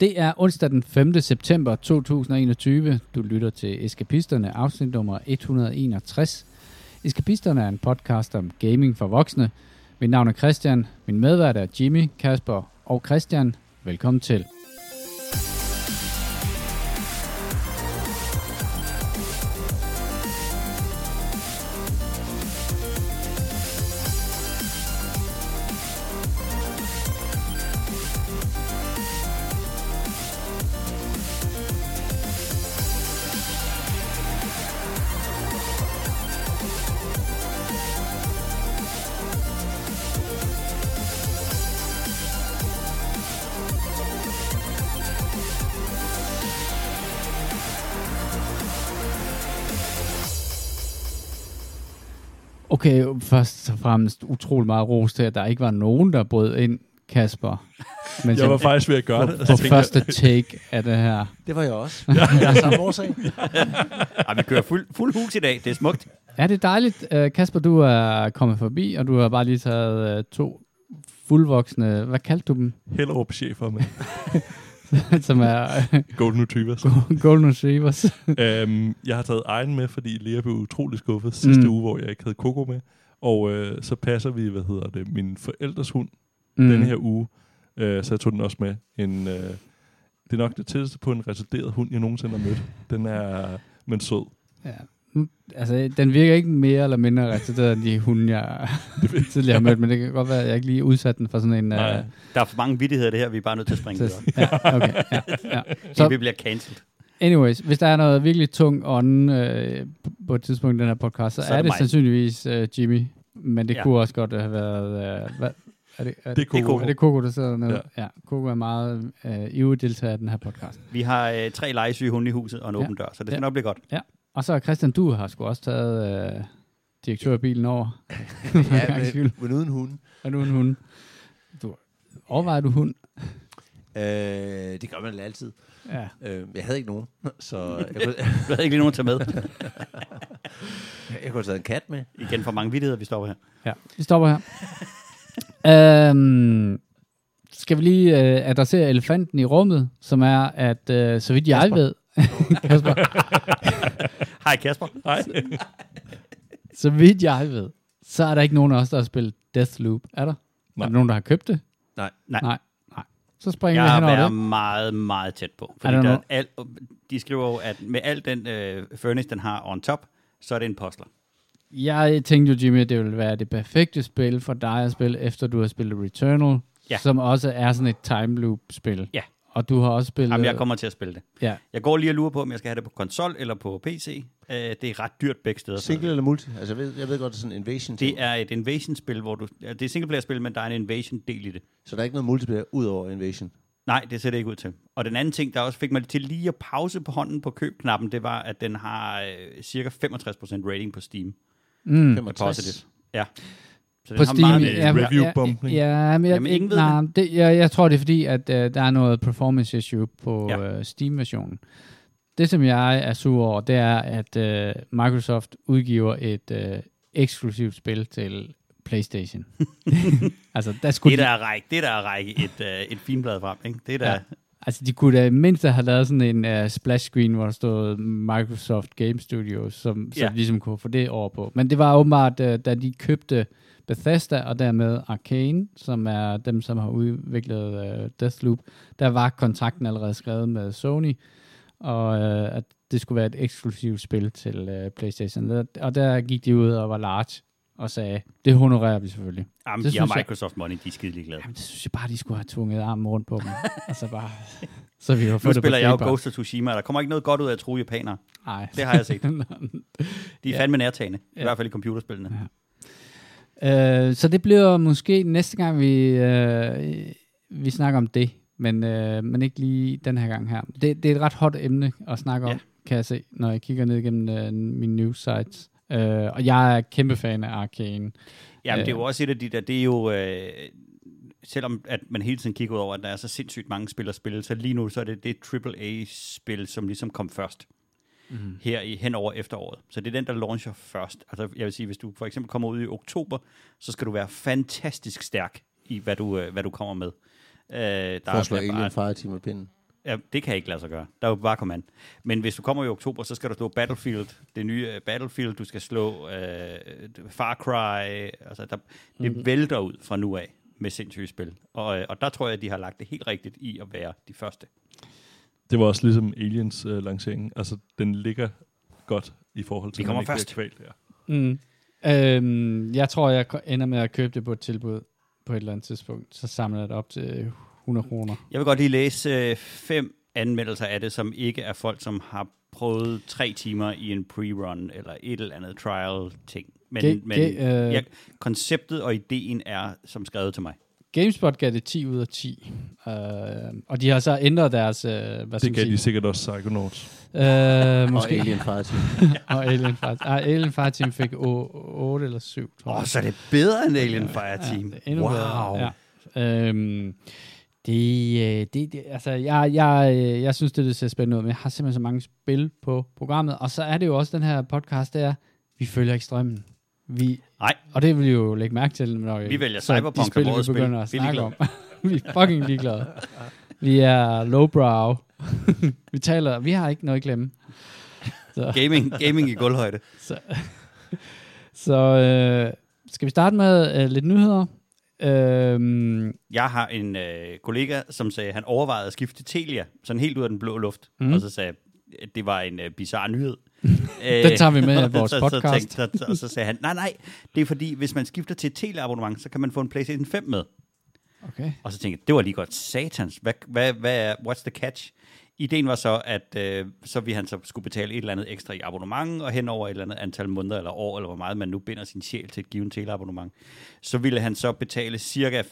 Det er onsdag den 5. september 2021. Du lytter til Eskapisterne, afsnit nummer 161. Eskapisterne er en podcast om gaming for voksne. Mit navn er Christian, min medvært er Jimmy, Kasper og Christian. Velkommen til. Okay, først og fremmest utrolig meget ros til, at der ikke var nogen, der brød ind, Kasper. Men Jeg var faktisk ved at gøre på, det. på første take af det her. Det var jeg også. Jeg er samme årsag. Ej, vi kører fuld, fuld hus i dag. Det er smukt. Ja, det er dejligt. Uh, Kasper, du er kommet forbi, og du har bare lige taget uh, to fuldvoksne, hvad kaldte du dem? jeg, Hellerup chefer med Som er Golden Retrievers. Golden Retrievers. øhm, jeg har taget egen med, fordi Lea blev utrolig skuffet sidste Mm. uge, hvor jeg ikke havde Coco med. Og øh, så passer vi, hvad hedder det, min forældres hund Mm. mm. denne her uge. Øh, så jeg tog den også med. En, øh, det er nok det tætteste på en retarderet hund, jeg nogensinde har mødt. Den er men sød. Ja. Altså, den virker ikke mere eller mindre retarderet end de hunde, jeg tidligere har mødt, men det kan godt være, at jeg ikke lige udsat den for sådan en... Nej. Uh, Der er for mange vittigheder det her, vi er bare nødt til at springe så, videre. ja, okay, ja, ja. Så vi bliver cancelled. anyways, hvis der er noget virkelig tung ånde øh, på et tidspunkt i den her podcast, så, Så er er det det mig. sandsynligvis øh, Jimmy, men det Ja. ja. kunne også godt have været... Øh, hvad, er det, er, Det er Coco. Er det Coco, der sidder dernede? Ja. Ja. ja. Coco er meget øh, ivrig deltager i den her podcast. Vi har øh, tre legesyge hunde i huset og en Ja. åben dør, så det skal Ja. nok blive godt. Og så Christian, du har sgu også taget øh, direktørbilen over. Ja, men, men uden hunden. Er du en hund? Du, overvejer du hund? Øh, det gør man altid. Ja. Øh, jeg havde ikke nogen, så jeg kunne, Du havde ikke lige nogen til med. jeg kunne have taget en kat med. Igen for mange vittigheder, vi står her. Ja, vi stopper her. øhm, skal vi lige øh, adressere elefanten i rummet, som er, at øh, så vidt jeg Kasper. ved, Kasper, Hej Kasper. Nej. så vidt jeg ved, så er der ikke nogen af os, der har spillet Deathloop. Er der? Nej. Er der nogen, der har købt det? Nej. Nej. Nej. Nej. Så springer Jeg vi har hen over været det. meget, meget tæt på. Fordi der der noget- al, de skriver jo, at med al den øh, furnace, den har on top, så er det en postler. Jeg tænkte jo, Jimmy, at det ville være det perfekte spil for dig at spille, efter du har spillet Returnal, Ja. som også er sådan et time loop-spil. Ja. Og du har også spillet... Jamen, jeg kommer til at spille det. Ja. Jeg går lige og lurer på, om jeg skal have det på konsol eller på PC. Øh, det er ret dyrt begge steder. Single eller multi? Altså, jeg ved, jeg ved godt, det er sådan en invasion Det er et invasion-spil, hvor du... ja, Det er singleplayer-spil, men der er en invasion-del i det. Så der er ikke noget multiplayer ud over invasion. Nej, det ser det ikke ud til. Og den anden ting, der også fik mig til lige at pause på hånden på købknappen, det var, at den har øh, cirka 65% rating på Steam. Mm. 65. Positivt. Ja. Så På den Steam, har meget- ja, review ja, ja, men jeg, Jamen, ingen ved nej, det, jeg, jeg tror, det er fordi, at uh, der er noget performance issue på Ja. uh, Steam-versionen. Det, som jeg er sur over, det er, at uh, Microsoft udgiver et uh, eksklusivt spil til PlayStation. altså, der skulle Det de, der er række, det der er række et, øh, et finblad frem, ikke? Det der, Ja. altså, de kunne da mindst have lavet sådan en uh, splash screen, hvor der stod Microsoft Game Studios, som, som Ja. ligesom kunne få det over på. Men det var åbenbart, uh, da de købte Bethesda og dermed Arcane, som er dem, som har udviklet uh, Deathloop, der var kontrakten allerede skrevet med Sony, og uh, at det skulle være et eksklusivt spil til uh, PlayStation. Og der gik de ud og var large og sagde, det honorerer vi selvfølgelig. jamen, det de har synes jeg- Microsoft Money, de er skide ligeglade. Jamen, det synes jeg bare, de skulle have tvunget armen rundt på dem. altså bare, så vi har Nu fået det på spiller jeg jo. Ghost of Tsushima, der kommer ikke noget godt ud af at true japanere. Nej. Det har jeg set. De er Ja. fandme nærtagende, i Ja. hvert fald i computerspillene. Øh, så det bliver måske næste gang, vi, øh, vi snakker om det, men, øh, men ikke lige den her gang her. Det, det er et ret hot emne at snakke om, Ja. kan jeg se, når jeg kigger ned igennem øh, mine news sites. Øh, og jeg er kæmpe fan af Arcane. Jamen, det er Øh. jo også et af de der, det er jo, øh, selvom at man hele tiden kigger ud over, at der er så sindssygt mange spil at spille, så lige nu så er det det AAA-spil, som ligesom kom først Mm. her i hen over efteråret. Så det er den, der launcher først. Altså, jeg vil sige, hvis du for eksempel kommer ud i oktober, så skal du være fantastisk stærk i, hvad du, øh, hvad du kommer med. Øh, der For at slå er Alien bare, Fireteam med pinden. Ja, det kan ikke lade sig gøre. Der er jo bare command. Men hvis du kommer i oktober, så skal du slå Battlefield, det nye øh, Battlefield, du skal slå øh, Far Cry, altså der, det Mhm. vælter ud fra nu af med sindssyge spil. Og, øh, og der tror jeg, at de har lagt det helt rigtigt i at være de første. Det var også ligesom Aliens øh, lancering. Altså, den ligger godt i forhold til, Vi kommer først. kvalt her. Mm. Øhm, jeg tror, jeg ender med at købe det på et tilbud på et eller andet tidspunkt. Så samler jeg det op til 100 kroner. Jeg vil godt lige læse øh, fem anmeldelser af det, som ikke er folk, som har prøvet tre timer i en pre-run eller et eller andet trial-ting. Men, Ge- men ge- øh, ja, konceptet og ideen er som skrevet til mig. GameSpot gav det 10 ud af 10. Øh, og de har så ændret deres, øh, hvad Det gav de sikkert også Psychonauts. øh, Og måske. Alien Fireteam. og Alien Fireteam. Ah, Alien Fireteam fik 8 eller 7, tror Åh, jeg. oh, så er det bedre end Alien Fire Team. Ja, det er endnu wow. bedre. Ja. Øhm, det, øh, det, det, altså, jeg, jeg, øh, jeg synes, det, det ser spændende ud, men jeg har simpelthen så mange spil på programmet, og så er det jo også den her podcast, der vi følger ikke strømmen. Vi, Nej, og det vil I jo lægge mærke til, når Vi vælger Cyberpunk de som spil, vi begynder at Vi snakke om. vi er fucking ligeglade. vi er lowbrow. vi taler, vi har ikke noget at glemme. Så, gaming, gaming i gulvhøjde. så, så øh, skal vi starte med øh, lidt nyheder? Øhm, Jeg har en øh, kollega, som sagde, at han overvejede at skifte til Telia, sådan helt ud af den blå luft. Mm. Og så sagde at det var en øh, bizarre nyhed. Den tager vi med i vores så, podcast. Så, tænkte, så, og så sagde han, nej, nej, det er fordi, hvis man skifter til et Telia-abonnement, så kan man få en PlayStation 5 med. okay. Og så tænkte jeg, det var lige godt satans. Hvad, hvad, hvad er, what's the catch? Ideen var så, at øh, så vi han så skulle betale et eller andet ekstra i abonnement, og hen over et eller andet antal måneder eller år, eller hvor meget man nu binder sin sjæl til et givet teleabonnement, så ville han så betale cirka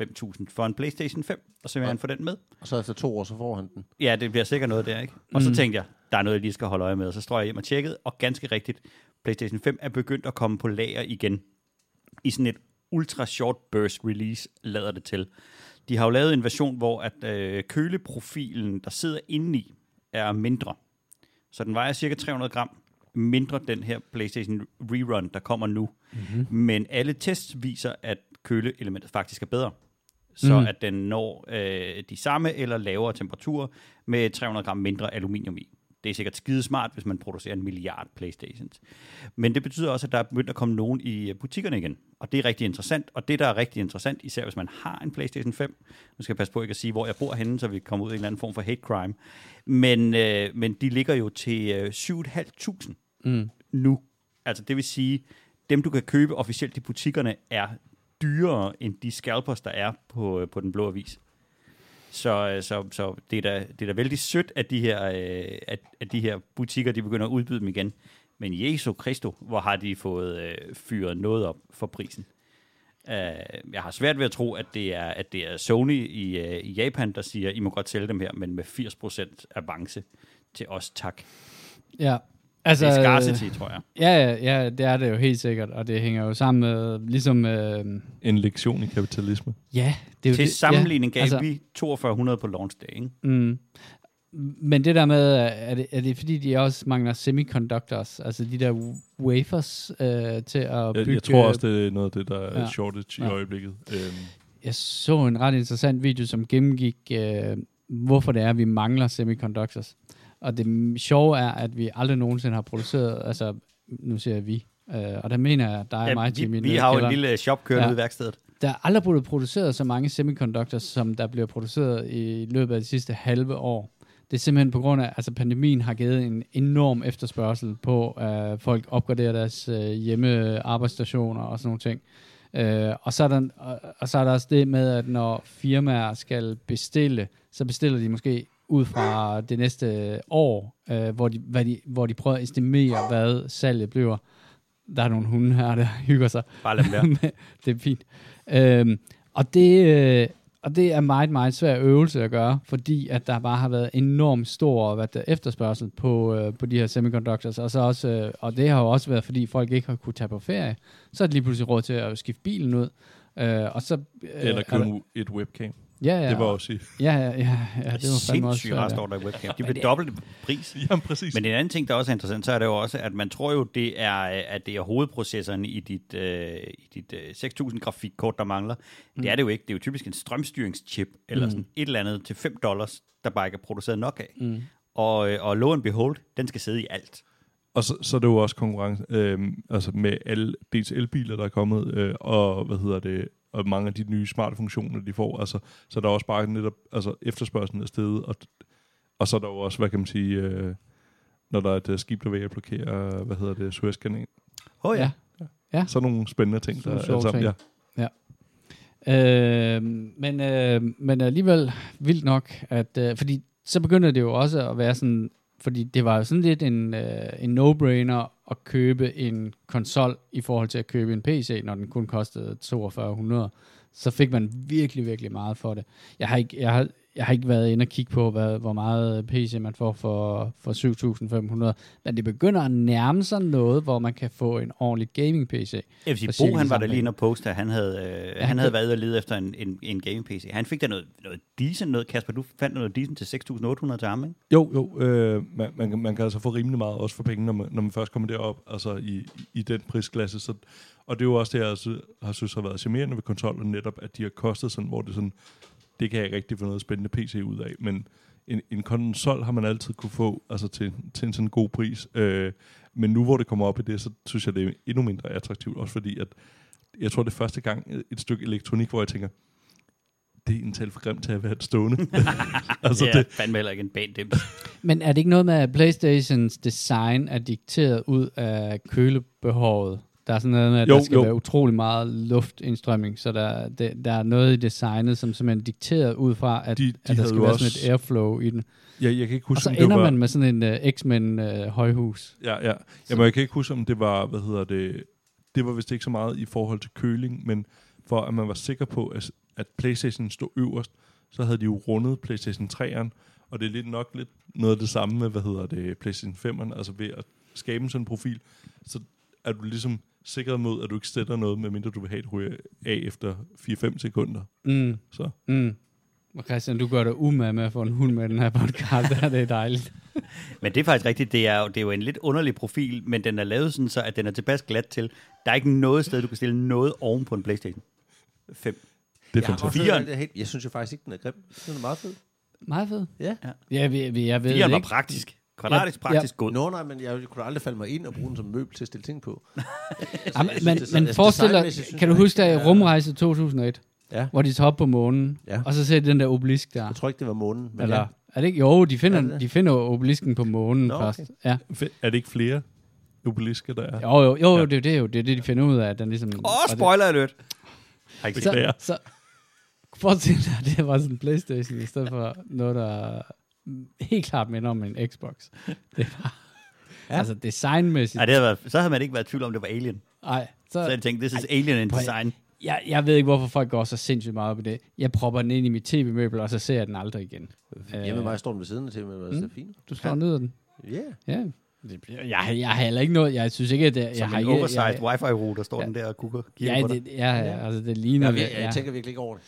4.500-5.000 for en PlayStation 5, og så ville han få den med. Og så efter to år, så får han den. Ja, det bliver sikkert noget der, ikke? Og så Mm. tænkte jeg, der er noget, jeg lige skal holde øje med, og så står jeg hjem og tjekkede, og ganske rigtigt, PlayStation 5 er begyndt at komme på lager igen. I sådan et ultra short burst release lader det til. De har jo lavet en version, hvor at øh, køleprofilen, der sidder indeni, er mindre. Så den vejer cirka 300 gram mindre den her PlayStation Rerun, der kommer nu. Mm-hmm. Men alle tests viser, at køleelementet faktisk er bedre. Så Mm. at den når øh, de samme eller lavere temperaturer med 300 gram mindre aluminium i. Det er sikkert skidesmart, hvis man producerer en milliard Playstations. Men det betyder også, at der er begyndt at komme nogen i øh, butikkerne igen. Og det er rigtig interessant. Og det, der er rigtig interessant, især hvis man har en PlayStation 5, nu skal jeg passe på ikke at sige, hvor jeg bor henne, så vi kommer ud i en eller anden form for hate crime. Men, øh, men de ligger jo til øh, 7.500 Mm. nu. Altså det vil sige, dem du kan købe officielt i butikkerne er dyrere end de scalpers, der er på, øh, på den blå avis. Så, øh, så, så det, er da, det er da vældig sødt, at de, her, øh, at, at de her butikker de begynder at udbyde dem igen. Men Jesu Kristo, hvor har de fået øh, fyret noget op for prisen? Uh, jeg har svært ved at tro, at det er, at det er Sony i, i Japan, der siger, I må godt sælge dem her, men med 80% avance til os, tak. Ja. Altså, det er scarcity, tror jeg. Ja, ja, ja, det er det jo helt sikkert, og det hænger jo sammen med, ligesom, øh, En lektion i kapitalisme. ja, det er jo Til det, sammenligning gav altså- vi 4200 på launch day, ikke? Mm. Men det der med, er det, er det fordi, de også mangler semiconductors, altså de der wafers øh, til at bygge... Jeg, jeg tror også, det er noget af det, der er Ja. shortage i Ja. øjeblikket. Øhm, Jeg så en ret interessant video, som gennemgik, øh, hvorfor det er, at vi mangler semiconductors. Og det sjove er, at vi aldrig nogensinde har produceret, altså nu siger jeg vi, øh, og der mener jeg, der er Ja, mig, vi, Jimmy, vi nede i har jo en lille shop kørende ja. ude i værkstedet. Der er aldrig blevet produceret så mange semiconductors, som der bliver produceret i løbet af de sidste halve år. Det er simpelthen på grund af, altså pandemien har givet en enorm efterspørgsel på, at folk opgraderer deres øh, hjemme arbejdsstationer og sådan nogle ting. Øh, og, så er der, og, og så er der også det med, at når firmaer skal bestille, så bestiller de måske ud fra det næste år, øh, hvor, de, hvad de, hvor de prøver at estimere, hvad salget bliver. Der er nogle hunde her, der hygger sig. Bare lad dem være. det er fint. Øhm, og, det, øh, og det er meget, meget svær øvelse at gøre, fordi at der bare har været enormt stor hvad der, efterspørgsel på, øh, på de her semiconductors, og, så også, øh, og det har jo også været, fordi folk ikke har kunne tage på ferie. Så er det lige pludselig råd til at skifte bilen ud. Øh, og så, øh, eller er købe et webcam. Ja, ja. Det var også i... Ja, ja, ja, ja det var fandme også Sindssygt står der i webcam. De vil det- dobbelt pris. Jamen, præcis. Men en anden ting, der også er interessant, så er det jo også, at man tror jo, det er, at det er hovedprocessoren i dit, øh, i dit øh, 6.000 grafikkort, der mangler. Mm. Det er det jo ikke. Det er jo typisk en strømstyringschip, eller Mm. sådan et eller andet til 5 dollars, der bare ikke er produceret nok af. Mm. Og, øh, og lo and behold, den skal sidde i alt. Og så, så er det jo også konkurrence øh, altså med alle dels elbiler, der er kommet, øh, og hvad hedder det, og mange af de nye smarte funktioner, de får. Altså, så er der også bare netop altså, efterspørgselen af stedet, og, og så er der jo også, hvad kan man sige, øh, når der er et øh, skib, der er at blokere, hvad hedder det, Suezkanalen. Åh oh, ja. Ja. Ja. Så er nogle spændende ting, Sådan der er sammen. ting. Ja. Øh, men, øh, men alligevel vildt nok, at, øh, fordi så begynder det jo også at være sådan, fordi det var jo sådan lidt en, øh, en no-brainer at købe en konsol i forhold til at købe en PC, når den kun kostede 4200. Så fik man virkelig, virkelig meget for det. Jeg har ikke, jeg har, jeg har ikke været inde og kigge på, hvad, hvor meget PC man får for, for 7.500, men det begynder at nærme sig noget, hvor man kan få en ordentlig gaming-PC. Jeg vil sige, Bo, han var der lige inde og poste, at han havde, øh, ja, han han havde været ude og lede efter en, en, en gaming-PC. Han fik da noget, noget decent noget, Kasper. Du fandt noget decent til 6.800 til ham, ikke? Jo, jo. Øh, man, man, kan- man kan altså få rimelig meget også for penge, når man, når man først kommer derop, altså i, i den prisklasse. Så, og det er jo også det, jeg altså, har synes har været charmerende ved konsollen, netop at de har kostet sådan, hvor det sådan, det kan jeg ikke rigtig få noget spændende PC ud af, men en, en konsol har man altid kunne få altså til, til en sådan god pris. Øh, men nu hvor det kommer op i det, så synes jeg, det er endnu mindre attraktivt, også fordi at jeg tror, det er første gang et stykke elektronik, hvor jeg tænker, det er en tal for grimt til at være et stående. altså, ja, det, fandme heller ikke en band dims. Men er det ikke noget med, at Playstations design er dikteret ud af kølebehovet? Der er sådan noget med, at Jo, der skal jo. være utrolig meget luftindstrømning, så der, det, der er noget i designet, som simpelthen er dikteret ud fra, at, De- de, at der skal være også- sådan et airflow i den. jeg, jeg kan ikke huske, Og så om det ender var... man med sådan en uh, X-Men uh, højhus. Ja, ja. Jamen, jeg kan ikke huske, om det var, hvad hedder det, det var vist ikke så meget i forhold til køling, men for at man var sikker på, at, at Playstation stod øverst, så havde de jo rundet Playstation 3'eren, og det er lidt nok lidt noget af det samme med, hvad hedder det, Playstation 5'eren, altså ved at skabe sådan en profil, så er du ligesom sikret mod, at du ikke sætter noget, medmindre du vil have det ryge af efter 4-5 sekunder. Mm, Så mm. Og Christian, du gør dig umage med at få en hund med den her podcast, der det er dejligt. Men det er faktisk rigtigt, det er, jo, det er jo en lidt underlig profil, men den er lavet sådan, så at den er tilpas glat til. Der er ikke noget sted, du kan stille noget oven på en Playstation 5. det er Jeg, fantastisk. er helt- jeg synes jo faktisk ikke, den er grim. Den er meget fed. Meget fed. Ja. Ja, vi, vi, jeg ved Firen var ikke. praktisk. Kvadratisk Ja, praktisk god. Nå, nej, men jeg kunne aldrig falde mig ind og bruge den som møbel til at stille ting på. Altså, Jamen, men, det men forestil dig, kan du huske, der i Rumrejse 2001, Ja. hvor de tager op på månen, Ja. og så ser de den der obelisk der. Jeg tror ikke, det var månen. Men Eller, ja. er det ikke? Jo, de finder, Er det? de finder obelisken på månen Nå, okay. først. Ja. Er det ikke flere obelisker, der er? Jo, jo, jo, Ja. jo, det er det jo. Det er det, de finder ud af, at den ligesom... Åh, oh, spoiler alert! Har ikke. Så, så forestil dig, at det var sådan en Playstation, i stedet for noget, der helt klart minder om en Xbox. Det var... Ja. Altså designmæssigt. Ja, det havde været, så havde man ikke været i tvivl om, det var Alien. Ej, så, Så jeg tænkt, this is Alien in design. jeg, jeg ved ikke, hvorfor folk går så sindssygt meget op i det. Jeg propper den ind i mit tv-møbel, og så ser jeg den aldrig igen. Hjemme med mig står den ved siden af til, men det er Mm. fint. Du slår ja. ned af den. Ja. Ja. Det bliver, jeg, jeg har heller ikke noget, jeg synes ikke, at det, jeg Som har en ikke, oversized jeg, wifi router står Ja. den der og kigger kigger ja, det, ja, ja, altså det ligner... Jeg, det, jeg, jeg ja. tænker virkelig ikke over det.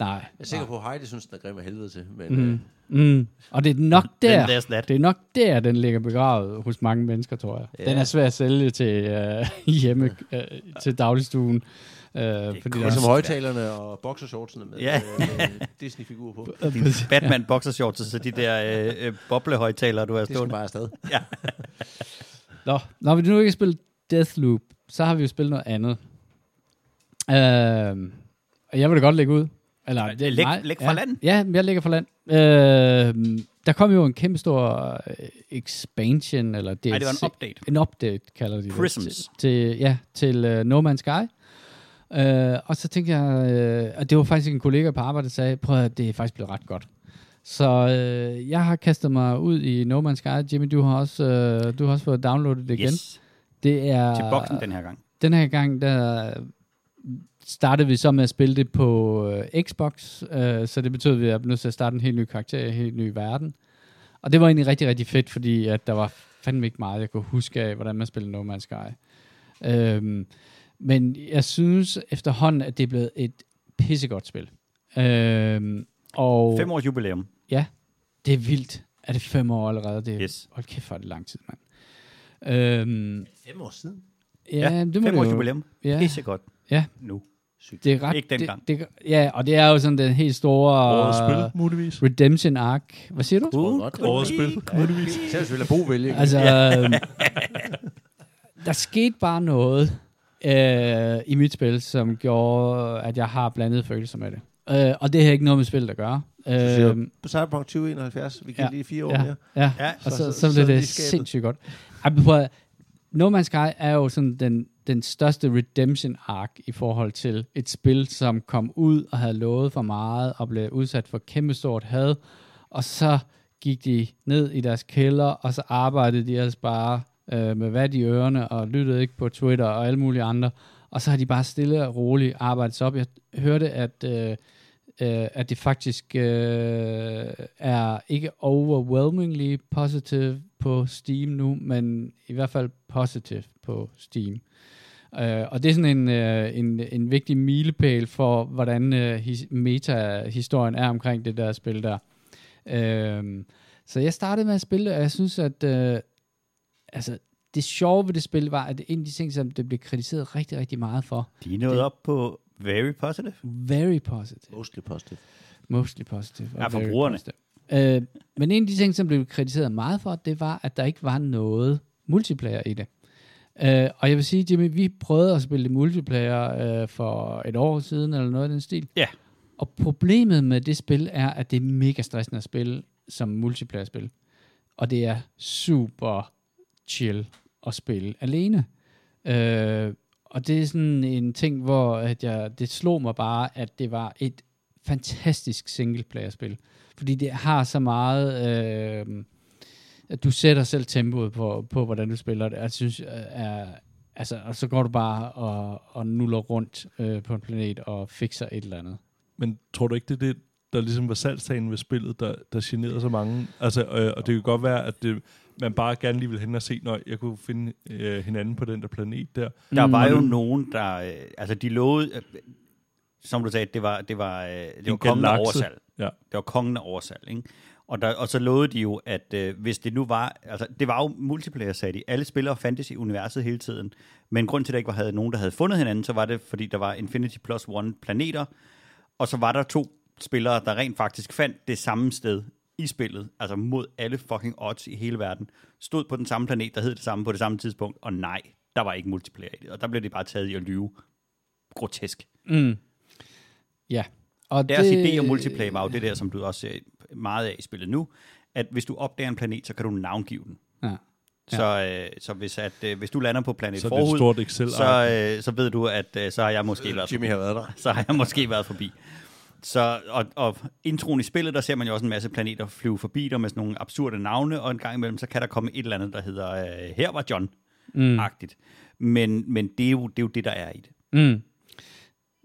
Nej. Jeg er sikker på, at Heidi synes, den er grim af helvede til. Men, Mm. mm. Mm. Og det er nok der, det er nok der, den ligger begravet hos mange mennesker, tror jeg. Ja. Den er svær at sælge til uh, hjemme, uh, til dagligstuen. Fordi det er som højtalerne og boxershortsene med, Ja. med Disney-figurer på. Batman boxershorts, så de der øh, øh, boblehøjtalere, du har Det skal bare afsted. Nå, når vi nu ikke har spillet Deathloop, så har vi jo spillet noget andet. Og jeg vil da godt lægge ud. Eller, er Læg- mig. læg fra ja, land. Ja, jeg lægger fra land. Uh, der kom jo en kæmpe stor uh, expansion, eller DLC. Nej, det var en update. En update, kalder de det. Prisms. Til, ja, til uh, No Man's Sky. Uh, og så tænkte jeg, uh, og det var faktisk en kollega på arbejde, der sagde, prøv at det er faktisk blevet ret godt. Så øh, jeg har kastet mig ud i No Man's Sky. Jimmy, du har også, øh, du har også fået downloadet det igen. Yes. Det er, Til boksen den her gang. den her gang, der startede vi så med at spille det på øh, Xbox, øh, så det betød, at vi er nødt til at starte en helt ny karakter, en helt ny verden. Og det var egentlig rigtig, rigtig fedt, fordi at der var fandme ikke meget, jeg kunne huske af, hvordan man spillede No Man's Sky. Øhm, men jeg synes efterhånden, at det er blevet et pissegodt spil. Øhm, Og Fem års jubilæum. det er vildt. Er det fem år allerede? Det er, Yes. Hold kæft, er det lang tid, mand. Øhm, Fem år siden. ja, det må fem det års jubilæum. Ja, Pisse godt. Ja. Nu. Sygt. det er ret... Ikke dengang. Det, det, ja, og det er jo sådan den helt store... Årets øh, spil, muligvis. Redemption arc. Hvad siger du? Godt. Årets spil, muligvis. Så vil jeg Bo vælge. Altså, øhm, der skete bare noget øh, i mit spil, som gjorde, at jeg har blandet følelser med det. Øh, og det har ikke noget med spillet at gøre. siger Øh, På Cyberpunk 2071, vi giver Ja. lige fire år ja, mere. ja, Ja, og så, så- så, så, så blev er de det skabet. sindssygt godt. Ej, men prøv No Man's Sky er jo sådan den, den største redemption arc i forhold til et spil, som kom ud og havde lovet for meget og blev udsat for kæmpestort had, og så gik de ned i deres kælder, og så arbejdede de altså bare øh, med hvad i ørerne og lyttede ikke på Twitter og alle mulige andre, og så har de bare stille og roligt arbejdet sig op. Jeg hørte, at øh, øh, at det faktisk øh, er ikke overwhelmingly positive på Steam nu, men i hvert fald positive på Steam. Øh, og det er sådan en, øh, en, en vigtig milepæl for, hvordan øh, his, meta-historien er omkring det der spil der. Øh, så jeg startede med at spille og jeg synes, at øh, altså, det sjove ved det spil var, at en af de ting, som det blev kritiseret rigtig, rigtig meget for, De er nået Det- op på very positive. very positive. Mostly positive. Mostly positive. Ja, for brugerne. positive. Øh, men en af de ting, som blev kritiseret meget for, det var, at der ikke var noget multiplayer i det. Øh, og jeg vil sige, Jimmy, vi prøvede at spille multiplayer øh, for et år siden, eller noget af den stil. Ja. Og problemet med det spil er, at det er mega stressende at spille som multiplayer-spil. Og det er super chill at spille alene. Øh, og det er sådan en ting, hvor at jeg, det slog mig bare, at det var et fantastisk singleplayer-spil. Fordi det har så meget... Øh, at du sætter selv tempoet på, på hvordan du spiller det. Jeg synes, øh, er, altså, og så går du bare og, og nuller rundt øh, på en planet og fikser et eller andet. Men tror du ikke, det er det, der ligesom var salgstagen ved spillet, der, der generede så mange? Altså, øh, og det kan godt være, at det, man bare gerne lige vil hen og se, når jeg kunne finde øh, hinanden på den der planet der. Der Mm. var jo nogen, der... Øh, altså, de lovede... Øh, som du sagde, det var, det var, øh, det var En kongen af oversalg. Ja. Det var kongen af oversalg, ikke? Og, der, og så lovede de jo, at øh, hvis det nu var... Altså, det var jo multiplayer, sagde de. Alle spillere fandtes i universet hele tiden. Men grund til, at der ikke var havde nogen, der havde fundet hinanden, så var det, fordi der var Infinity Plus One planeter, og så var der to spillere, der rent faktisk fandt det samme sted i spillet, altså mod alle fucking odds i hele verden, stod på den samme planet, der hed det samme på det samme tidspunkt, og nej, der var ikke multiplayer i det, og der blev de bare taget i at lyve. Grotesk. Mm. Ja. Og Deres det... idé om multiplayer var jo det der, som du også ser meget af i spillet nu, at hvis du opdager en planet, så kan du navngive den. Ja. Så, øh, så hvis, at, øh, hvis du lander på planet Så Forhud, stort excel så, øh, så ved du, at øh, så har jeg måske været Jimmy har været der. så har jeg måske været forbi. Så, og, og introen i spillet, der ser man jo også en masse planeter flyve forbi der med sådan nogle absurde navne, og en gang imellem, så kan der komme et eller andet, der hedder, øh, her var John-agtigt. Mm. Men, men det, er jo, det er jo det, der er i det. Mm.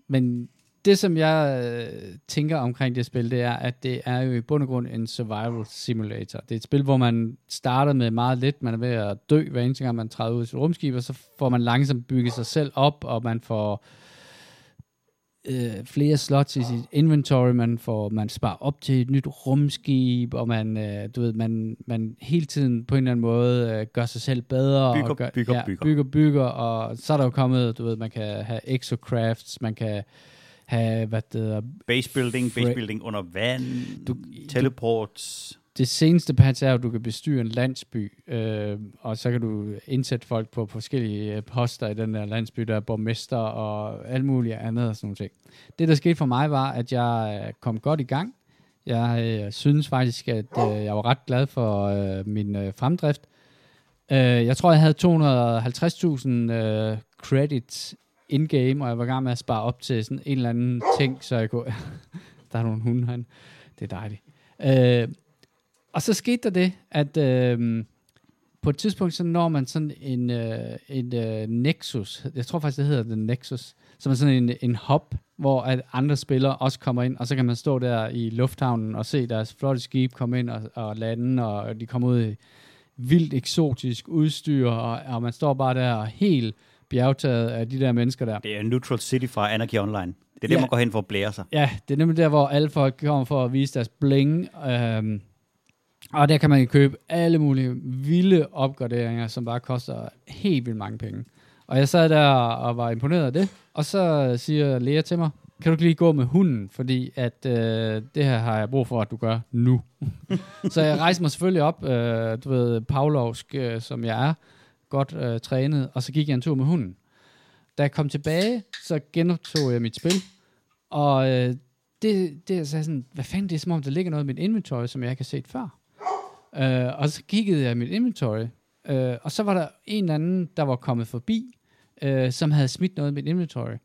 Men det, som jeg øh, tænker omkring det spil, det er, at det er jo i bund og grund en survival simulator. Det er et spil, hvor man starter med meget lidt. Man er ved at dø hver eneste gang, man træder ud af sit rumskib, og så får man langsomt bygget sig selv op, og man får øh, flere slots i sit inventory, man får man sparer op til et nyt rumskib, og man, øh, du ved, man, man hele tiden på en eller anden måde øh, gør sig selv bedre. Bygger, og gør, bygger, ja, bygger. bygger, bygger, og så er der jo kommet, du ved, man kan have exocrafts, man kan have, hvad det hedder, Base building, base Fra- building under vand, Du- du, teleports. det seneste patch er, at du kan bestyre en landsby, øh, og så kan du indsætte folk på forskellige øh, poster i den der landsby, der er borgmester og alt muligt andet og sådan nogle ting. Det, der skete for mig, var, at jeg øh, kom godt i gang. Jeg øh, synes faktisk, at øh, jeg var ret glad for øh, min øh, fremdrift. Øh, jeg tror, jeg havde 250.000 øh, credits in-game, og jeg var i gang med at spare op til sådan en eller anden ting, så jeg kunne... der er nogle hunde herinde. Det er dejligt. Øh, og så skete der det, at øh, på et tidspunkt, så når man sådan en, øh, en øh, Nexus, jeg tror faktisk, det hedder den Nexus, som er sådan en, en hub, hvor at andre spillere også kommer ind, og så kan man stå der i lufthavnen og se deres flotte skib komme ind og, og lande, og de kommer ud i vildt eksotisk udstyr, og, og man står bare der og helt bjergtaget af de der mennesker der. Det er Neutral City fra Anarchy Online. Det er der, Ja. man går hen for at blære sig. Ja, det er nemlig der, hvor alle folk kommer for at vise deres bling. Øhm, og der kan man købe alle mulige vilde opgraderinger, som bare koster helt vildt mange penge. Og jeg sad der og var imponeret af det, og så siger Lea til mig, kan du ikke lige gå med hunden, fordi at øh, det her har jeg brug for, at du gør nu. så jeg rejste mig selvfølgelig op, øh, du ved, Pavlovsk, øh, som jeg er, godt øh, trænet, og så gik jeg en tur med hunden. Da jeg kom tilbage, så genoptog jeg mit spil, og øh, det, det så er sådan, hvad fanden, det er som om, der ligger noget i mit inventory, som jeg ikke har set før. Øh, og så kiggede jeg i mit inventory, øh, og så var der en eller anden, der var kommet forbi, øh, som havde smidt noget i mit inventory.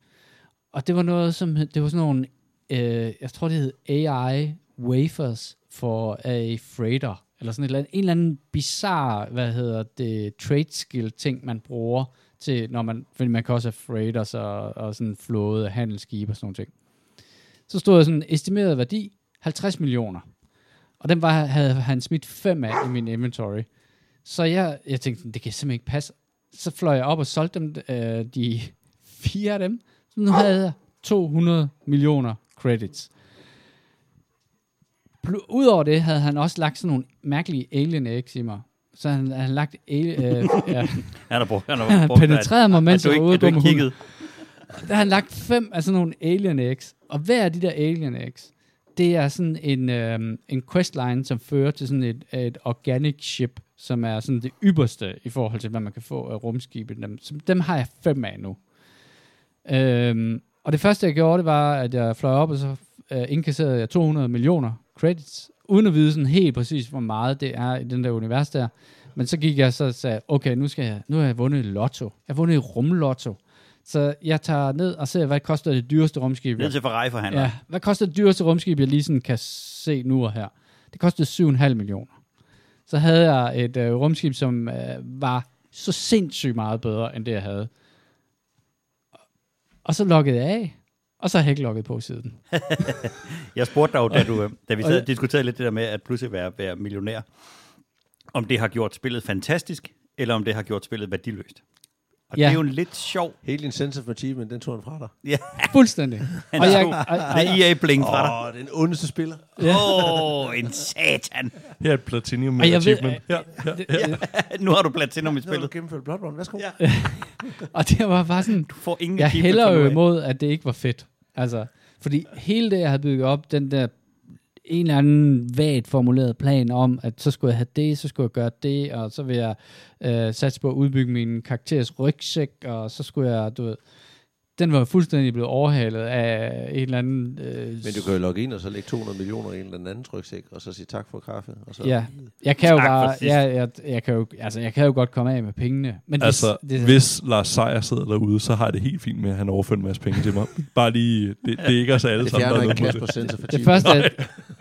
Og det var noget, som, det var sådan nogle, øh, jeg tror det hed AI wafers for a freighter, eller sådan et eller andet, en eller anden bizarre, hvad hedder det, trade skill ting, man bruger til, når man, fordi man kan også have freighters og, og sådan flåde, handelsskibe og sådan nogle ting. Så stod der sådan en estimeret værdi, 50 millioner. Og den var, havde han smidt fem af i min inventory. Så jeg, jeg tænkte, det kan simpelthen ikke passe. Så fløj jeg op og solgte dem, øh, de fire af dem. Så nu havde jeg 200 millioner credits. Udover det havde han også lagt sådan nogle mærkelige alien eggs i mig. Så han havde lagt... Ali- øh, ja, Han har brugt, han har brugt penetreret mig, mens jeg var ude hunden. kiggede. Der har han lagt fem af sådan nogle alien eggs. Og hver af de der alien eggs, det er sådan en, øhm, en questline, som fører til sådan et, et organic ship, som er sådan det ypperste i forhold til, hvad man kan få af rumskibet. Dem, dem har jeg fem af nu. Øhm, og det første, jeg gjorde, det var, at jeg fløj op, og så øh, indkasserede jeg 200 millioner credits, uden at vide sådan helt præcis, hvor meget det er i den der univers der. Men så gik jeg så og sagde, okay, nu, skal jeg, nu har jeg vundet lotto. Jeg har vundet rumlotto. Så jeg tager ned og ser, hvad koster det dyreste rumskib. Ned til Ferrari for han. Ja, hvad koster det dyreste rumskib, jeg lige sådan kan se nu og her? Det kostede 7,5 millioner. Så havde jeg et øh, rumskib, som øh, var så sindssygt meget bedre, end det jeg havde. Og så loggede jeg af, og så logget på siden. Jeg spurgte dig jo, da, du, da vi sad og diskuterede lidt det der med at pludselig være, være millionær, om det har gjort spillet fantastisk, eller om det har gjort spillet værdiløst. Og Ja. det er jo en lidt sjov... Hele din sense of achievement, den tog han fra dig. Ja, Fuldstændig. han og jeg, tog og, og, det er EA-bling fra dig. Åh, den ondeste spiller. Åh, oh, en satan. Her er et Platinum Og jeg ved- Achievement. Her, her, det, her. det, Nu har du platinum i Så har du spillet. gennemført Bloodborne. Værsgo. Ja. og det var bare sådan, Du får ingen jeg hælder nu jo imod, at det ikke var fedt. Altså, fordi hele det, jeg havde bygget op, den der en eller anden vagt formuleret plan om, at så skulle jeg have det, så skulle jeg gøre det, og så vil jeg øh, satse på at udbygge min karakteres rygsæk, og så skulle jeg, du ved, den var fuldstændig blevet overhalet af en eller anden... Øh, Men du kan jo logge ind og så lægge 200 millioner i en eller anden tryksæk, og så sige tak for kaffe. Og så Ja, jeg kan jo Tak for bare, sidst. jeg, jeg, jeg, kan jo, altså, jeg kan jo godt komme af med pengene. Men Altså, det, det, hvis Lars Seier sidder derude, så har jeg det helt fint med, at han overfører en masse penge til mig. Bare lige, det, det er ikke os alle det sammen, der er ikke noget det. det, første, jeg,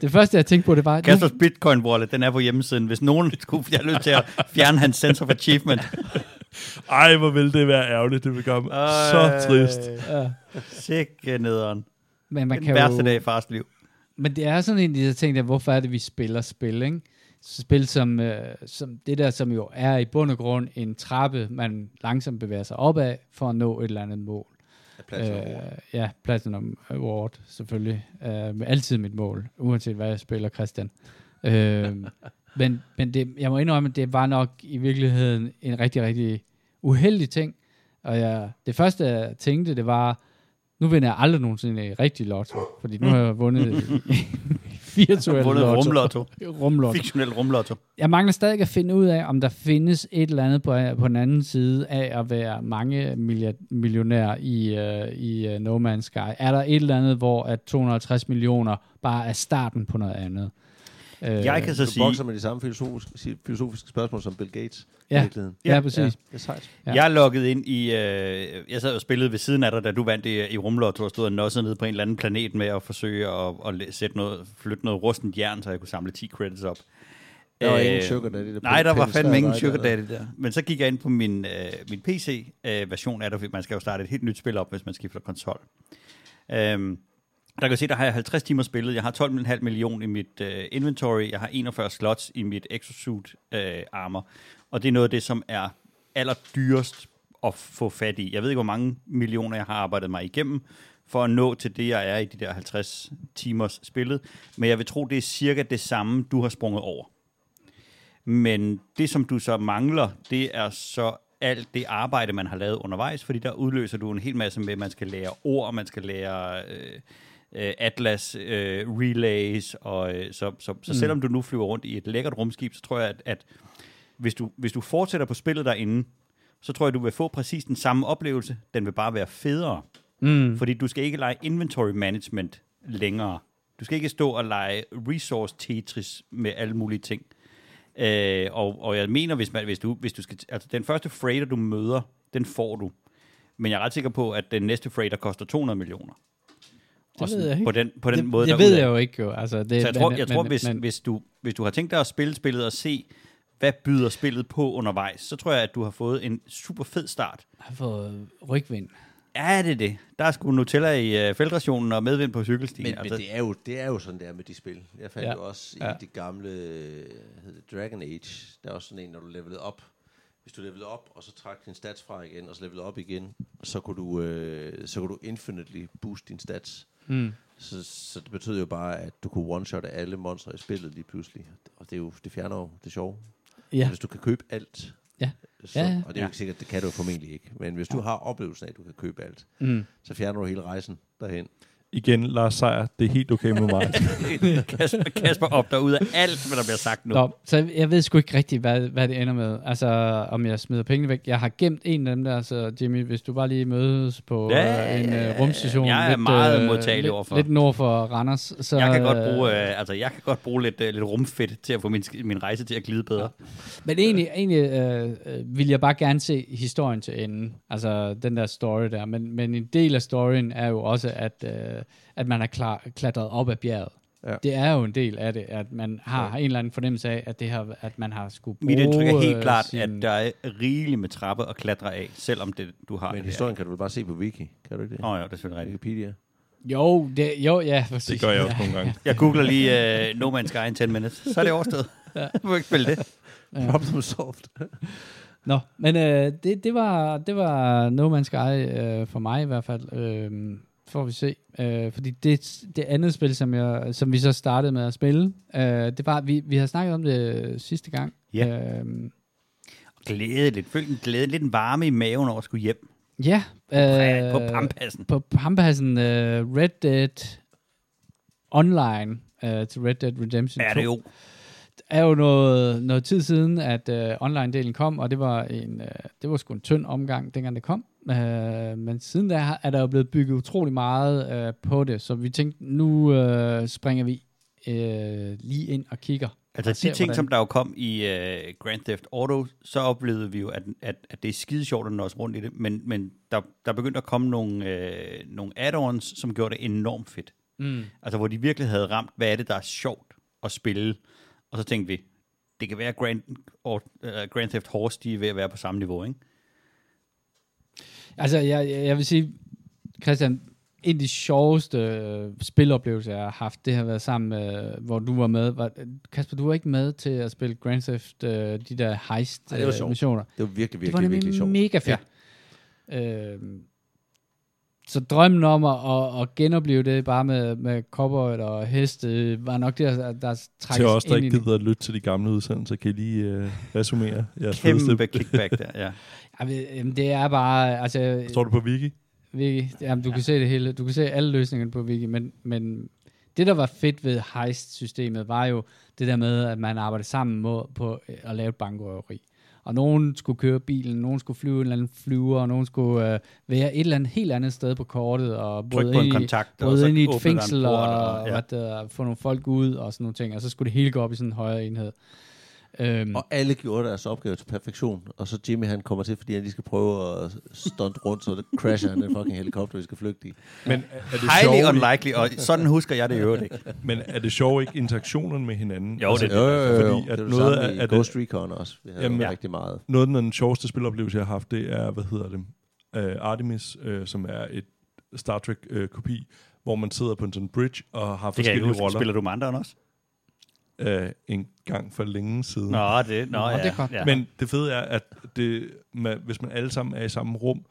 det første, jeg tænkte på, det var, nu, Kasters Bitcoin Wallet, den er på hjemmesiden. Hvis nogen skulle have lyst til at fjerne hans sense of achievement. Ej, hvor ville det være ærgerligt. Det vil gøre mig så trist. ja, Sikke nederen. men man Den kan værste jo, dag i fars liv. Men det er sådan en af de ting, der, hvorfor er det, vi spiller spil, ikke? Spil som, øh, som det der, som jo er i bund og grund en trappe, man langsomt bevæger sig opad for at nå et eller andet mål. Plads Øh, ja, Platinum Award, selvfølgelig. Øh, med altid mit mål, uanset hvad jeg spiller, Christian. Øh, men men det, jeg må indrømme, at det var nok i virkeligheden en rigtig, rigtig uheldig ting. Og jeg, det første, jeg tænkte, det var, nu vinder jeg aldrig nogensinde rigtig lotto, fordi nu har jeg vundet virtuel Vundet lotto. rumlotto. rumlotto. Fiktionel rumlotto. Jeg mangler stadig at finde ud af, om der findes et eller andet på, på den anden side af at være mange milliard, millionær i, uh, i uh, No Man's Sky. Er der et eller andet, hvor at 250 millioner bare er starten på noget andet? Uh, Jeg kan så Du sige, bokser med de samme filosofiske, filosofiske spørgsmål som Bill Gates. Ja. I virkeligheden. Ja, ja, præcis. Ja, det er sejt. Ja. Jeg er logget ind i... Øh, jeg sad og spillede ved siden af dig, da du vandt i, i rumlotto og stod og nossede nede på en eller anden planet med at forsøge at, at sætte noget, flytte noget rustent jern, så jeg kunne samle 10 credits op. Der var Øh, ingen sugar daddy, der Nej, der var fandme ingen sugar der. daddy der. Men så gik jeg ind på min, øh, min PC-version af det, man skal jo starte et helt nyt spil op, hvis man skifter konsol. Øhm, der kan jeg se, der har jeg 50 timer spillet. Jeg har 12,5 millioner i mit øh, inventory. Jeg har 41 slots i mit exosuit øh, armor. Og det er noget af det, som er allerdyrest at få fat i. Jeg ved ikke, hvor mange millioner jeg har arbejdet mig igennem for at nå til det, jeg er i de der 50 timers spillet. Men jeg vil tro, det er cirka det samme, du har sprunget over. Men det, som du så mangler, det er så alt det arbejde, man har lavet undervejs, fordi der udløser du en hel masse med, at man skal lære ord, man skal lære øh, øh, Atlas øh, relays, og øh, så, så, så Mm. selvom du nu flyver rundt i et lækkert rumskib, så tror jeg, at, at hvis, du, hvis du fortsætter på spillet derinde, så tror jeg, du vil få præcis den samme oplevelse. Den vil bare være federe. Mm. Fordi du skal ikke lege inventory management længere. Du skal ikke stå og lege resource Tetris med alle mulige ting. Øh, og, og jeg mener, hvis, man, hvis, du, hvis du skal... Altså, den første freighter, du møder, den får du. Men jeg er ret sikker på, at den næste freighter koster 200 millioner. Det Og sådan ved jeg ikke. På den, på den det, måde, det ved jeg jo ikke jo. Altså, det, Så jeg tror, men- jeg tror men- hvis, men- hvis, du, hvis du har tænkt dig at spille spillet og se, hvad byder spillet på undervejs, så tror jeg, at du har fået en super fed start. har fået rygvind. Ja, det er det. Der er sgu Nutella i uh, feltrationen og medvind på cykelstien. Men, men det, er jo, det er jo sådan der med de spil. Jeg fandt Ja. jo også i Ja. ja. det gamle hedder det, Dragon Age, der er også sådan en, når du levelede op. Hvis du levelede op, og så trak din stats fra igen, og så levelede op igen, så kunne du, øh, så kunne du infinitely boost din stats. Mm. Så, så det betød jo bare, at du kunne one-shotte alle monstre i spillet lige pludselig. Og det, er jo, det fjerner jo det sjove. Ja. Hvis du kan købe alt. Ja. Så, Ja, ja. Og det er jo ikke sikkert, det kan du formentlig ikke. Men hvis du har oplevelsen af, at du kan købe alt, Mm. så fjerner du hele rejsen derhen. Igen, Lars Seier, det er helt okay med mig. Kasper, Kasper opdager ud af alt, hvad der bliver sagt nu. Nå, så jeg ved sgu ikke rigtigt, hvad, hvad det ender med. Altså, om jeg smider pengene væk. Jeg har gemt en af dem der, så Jimmy, hvis du bare lige mødes på Ja, øh, en ja, øh, rumstation. jeg er meget modtagelig lidt, overfor. Lidt nord for Randers. Så, Jeg kan godt øh, bruge, øh, altså, jeg kan godt bruge lidt, øh, lidt rumfedt til at få min, min rejse til at glide bedre. Men egentlig, egentlig øh, øh, vil jeg bare gerne se historien til enden. Altså den der story der. Men, men en del af storyen er jo også, at, øh, at man er klar, klatret op ad bjerget. Ja. Det er jo en del af det, at man har en eller anden fornemmelse af, at, det har, at man har skulle bruge Mit indtryk er helt øh, klart, sin, at der er rigeligt med trapper at klatre af, selvom det, du har Men det historien kan du vel bare se på Wiki, kan du ikke det? Åh oh, ja, det er selvfølgelig rigtigt. Wikipedia. Jo, det, jo, ja, præcis. Det gør jeg også nogle gange. Jeg googler lige uh, No Man's Sky in 10 minutes, så er det overstået. Ja. Jeg må ikke spille det. Ja. Problem solved. Nå, men øh, det, det, var, det var No Man's Sky øh, for mig i hvert fald. Øh, får vi se. Øh, fordi det, det andet spil, som, jeg, som vi så startede med at spille, øh, det var, vi, vi har snakket om det sidste gang. Ja. Øh, Glæde lidt. Følg en glæde, lidt en varme i maven over at skulle hjem. ja. Øh, på pampassen. På pampassen øh, Red Dead Online øh, til Red Dead Redemption Er 2. det jo. er jo noget, noget tid siden, at øh, online-delen kom, og det var en, øh, det var sgu en tynd omgang, dengang det kom. Øh, men siden da er der jo blevet bygget utrolig meget øh, på det, så vi tænkte, nu øh, springer vi øh, lige ind og kigger. Altså og de ser, ting, hvordan- som der jo kom i uh, Grand Theft Auto, så oplevede vi jo, at, at, at det er skide sjovt at nå os rundt i det, men, men der, der begyndte at komme nogle, øh, nogle add-ons, som gjorde det enormt fedt. Mm. Altså hvor de virkelig havde ramt, hvad er det, der er sjovt at spille. Og så tænkte vi, det kan være Grand, or, uh, Grand Theft Horse, de er ved at være på samme niveau, ikke? Altså, jeg, jeg vil sige, Christian, en af de sjoveste øh, spiloplevelser, jeg har haft, det har været sammen med, hvor du var med. Var, Kasper, du var ikke med til at spille Grand Theft, øh, de der heist Ej, det var øh, sjovt. missioner. Det var virkelig, Det var virkelig, nemlig virkelig sjovt. mega fedt. Ja. Øhm, så drømmen om at, at, at genopleve det bare med, med cowboy og heste, var nok det, der, der trækkes Til os, der ind i ikke det. gider at lytte til de gamle udsendelser, kan I lige uh, resumere jeres Kæmpe fedeste... kickback der, ja. Ja, men, jamen, det er bare, altså, Står du på Wiki? Wiki, jamen, du kan se det hele, du kan se alle løsningerne på Wiki, men, men det, der var fedt ved heist-systemet, var jo det der med, at man arbejdede sammen på, på at lave et bankrøveri. Og nogen skulle køre bilen, nogen skulle flyve en eller anden flyver, og nogen skulle øh, være et eller andet helt andet sted på kortet, og en ind, i, kontakt, og så ind i et fængsel, og, og- og ja. hvad der, få nogle folk ud, og sådan nogle ting, og så skulle det hele gå op i sådan en højere enhed. Øhm, Og alle gjorde deres opgave til perfektion. Og så Jimmy, han kommer til, fordi han lige skal prøve at stunt rundt, så det crasher han den fucking helikopter, vi skal flygte i. Men er det Highly sjovt, unlikely, og sådan husker jeg det i øvrigt ikke. men er det sjovt ikke interaktionerne med hinanden? Jo, det- Jo, jo, jo. jo. Fordi at det er noget af- det- Ghost Recon også. Vi havde Jamen, Jamen, ja. rigtig meget. Noget af den sjoveste spiloplevelse, jeg har haft, det er, hvad hedder det, uh, Artemis, uh, som er et Star Trek-kopi, hvor man sidder på en sådan bridge og har Det kan jeg ikke forskellige huske. roller Spiller du med andre også? Uh, en gang for længe siden. Nå, det, nå, Nå, ja. det er godt. Ja. Men det fede er, at det, man, hvis man alle sammen er i samme rum,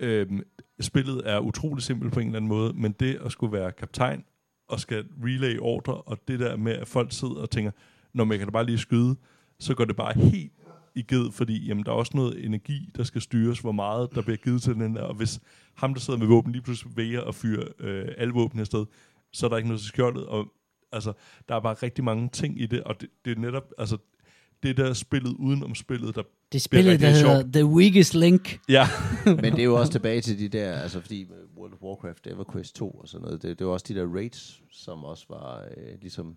øhm, spillet er utrolig simpelt på en eller anden måde, men det at skulle være kaptajn og skal relay ordre, og det der med, at folk sidder og tænker, når man kan da bare lige skyde, så går det bare helt i ged, fordi jamen, der er også noget energi, der skal styres, hvor meget der bliver givet til den der, og hvis ham, der sidder med våben, lige pludselig vælger at fyre øh, alle våben afsted, så er der ikke noget til skjoldet, og altså, der er bare rigtig mange ting i det, og det, det er netop, altså, det der spillet udenom spillet, der Det spillet, der hedder. The Weakest Link. Ja, Men det er jo også tilbage til de der, altså fordi World of Warcraft, EverQuest 2 og sådan noget, det, det var også de der raids, som også var øh, ligesom,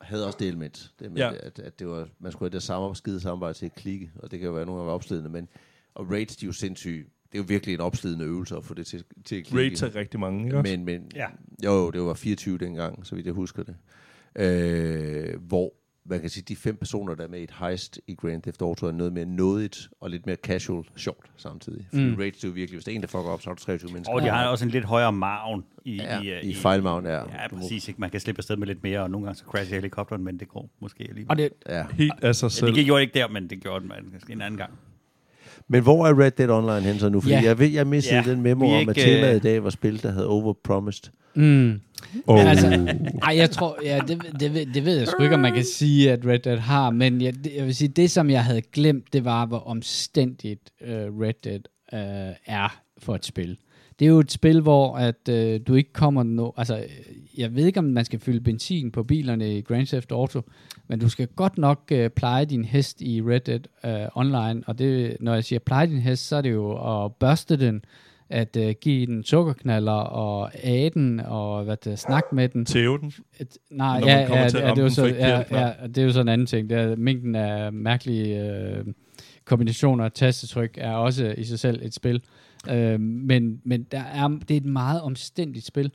havde også det element, det med, Ja. at, at det var, man skulle have det samme skide samarbejde til at klikke, og det kan jo være nogle gange opslidende, men og raids, de er jo sindssyge, det er jo virkelig en opslidende øvelse at få det til, til at klikke. raids er rigtig mange, ikke også? Men, men Ja. jo, det var 24 dengang, så vidt jeg husker det. Øh, hvor man kan sige, de fem personer, der er med i et heist i Grand Theft Auto, er noget mere nådigt og lidt mere casual sjovt samtidig. Fordi Mm. raids, det er jo virkelig, hvis der er en, der fucker op, så har du 23 mennesker. Og de har også en lidt højere maven i, ja, i, øh, i, i fejlmagen, ja. Ja, præcis. Ikke? Man kan slippe afsted med lidt mere, og nogle gange så crasher helikopteren, men det går måske alligevel. Og det, Ja. Helt af sig Ja, selv. det gjorde det ikke der, men det gjorde det man, en anden gang. Men hvor er Red Dead Online hen så nu? Fordi Ja. jeg ved, jeg mistede Ja, den memo om, at ikke, temaet øh, i dag var spil, der havde overpromised. mm. Oh. Men altså, ej, jeg tror, ja, det, det, ved- det ved jeg sgu ikke, om man kan sige, at Red Dead har, men jeg, jeg vil sige, det som jeg havde glemt, det var, hvor omstændigt uh, Red Dead uh, er for et spil. Det er jo et spil, hvor at uh, du ikke kommer no, altså, øh, jeg ved ikke, om man skal fylde benzin på bilerne i Grand Theft Auto, men du skal godt nok uh, pleje din hest i Red Dead uh, Online, og det, når jeg siger pleje din hest, så er det jo at børste den, at uh, give den sukkerknaller og ade den og hvad det, snakke med den. Tæve den. Et, nej, ja, ja, ja, det er jo så, ja, ja, det er jo sådan en anden ting. Det er, mængden af mærkelige øh, kombinationer af tastetryk er også i sig selv et spil. Øh, men men der er, det er et meget omstændigt spil.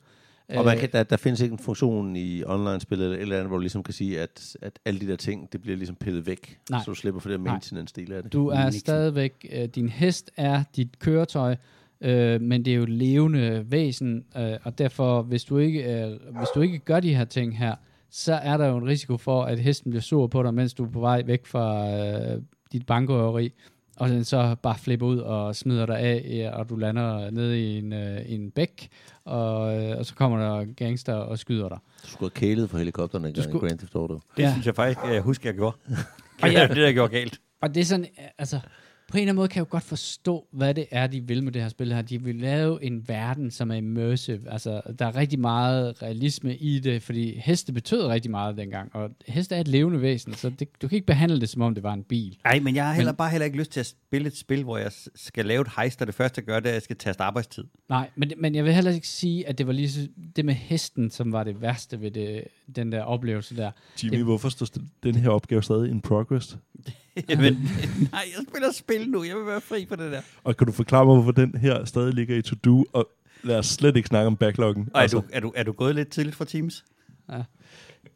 Og man kan, der, der findes ikke en funktion i online-spil eller et eller andet, hvor du ligesom kan sige, at, at alle de der ting, det bliver ligesom pillet væk, Nej. så du slipper for det maintenance-del af det. Du er Nixon. stadigvæk, øh, din hest er dit køretøj, øh, men det er jo et levende væsen, øh, og derfor, hvis du, ikke, øh, hvis du ikke gør de her ting her, så er der jo en risiko for, at hesten bliver sur på dig, mens du er på vej væk fra øh, dit bankrøveri, og den så bare flipper ud og smider dig af, og du lander nede i en, øh, en bæk, og, øh, og så kommer der gangster og skyder dig. Du skulle have kælet for helikopterne engang skulle- i Grand Theft Auto. Det Ja. synes jeg faktisk, jeg husker, jeg gjorde. Og det ja. er det, jeg gjorde galt. Og det er sådan, altså, på en eller anden måde kan jeg jo godt forstå, hvad det er, de vil med det her spil her. De vil lave en verden, som er immersive. Altså, der er rigtig meget realisme i det, fordi heste betød rigtig meget dengang, og heste er et levende væsen, så det, du kan ikke behandle det, som om det var en bil. Nej, men jeg har heller, Men- bare heller ikke lyst til at spille et spil, hvor jeg skal lave et heist, og det første, jeg gør, det er, at jeg skal taste arbejdstid. Nej, men, men jeg vil heller ikke sige, at det var lige det med hesten, som var det værste ved det, den der oplevelse der. Jimmy, Det- hvorfor står den her opgave stadig in progress? men, nej, jeg spiller spil nu. Jeg vil være fri for det der. Og kan du forklare mig, hvorfor den her stadig ligger i to-do? Og lad os slet ikke snakke om backloggen. Og er, du, er, du, er du gået lidt tidligt fra Teams?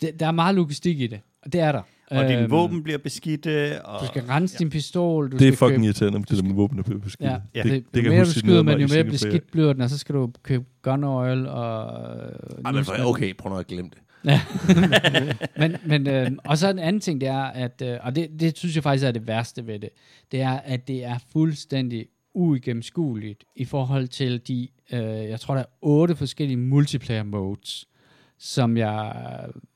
Det, der er meget logistik i det, og det er der. Og dine Øhm, våben bliver beskidte, og... Du skal rense ja. din pistol. Du det er skal fucking købe, irriterende, det der med våben, der bliver beskidt. Ja, Ja, det, det det, kan jo mere du det skyder, men jo mere single bliver den, og så skal du købe gun oil og... Ej, men for, okay, prøv nu at glemme det. Ja. men, men, øh, og så en anden ting, det er, at, øh, og det, det synes jeg faktisk er det værste ved det, det er, at det er fuldstændig uigennemskueligt i forhold til de, øh, jeg tror der er otte forskellige multiplayer modes, som jeg,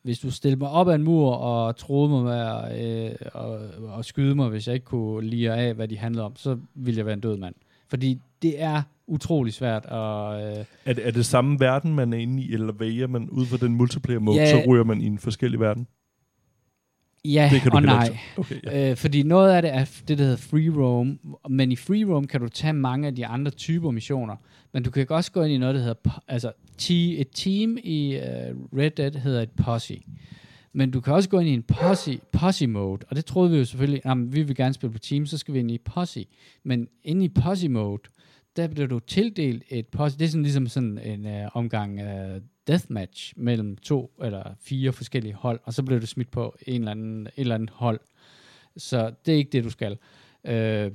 hvis du stillede mig op ad en mur og troede mig med at, øh, og, og skyde mig, hvis jeg ikke kunne lide af, hvad de handlede om, så ville jeg være en død mand. Fordi det er utrolig svært at... Øh, Er det, er det samme verden, man er inde i, eller vælger man ud fra den multiplayer mode, Ja. så ryger man i en forskellig verden? ja Det kan du og nej. ikke- Okay, ja. Øh, fordi noget af det er det, der hedder free roam, men i free roam kan du tage mange af de andre typer missioner, men du kan også gå ind i noget, der hedder, altså te- et team i uh, Red Dead hedder et posse. Men du kan også gå ind i en posse, posse mode, og det troede vi jo selvfølgelig, jamen, vi vil gerne spille på team, så skal vi ind i posse. Men inde i posse mode, der bliver du tildelt et posse, det er sådan ligesom sådan en uh, omgang uh, deathmatch mellem to eller fire forskellige hold, og så bliver du smidt på en eller anden, et eller andet hold. Så det er ikke det, du skal. Øh,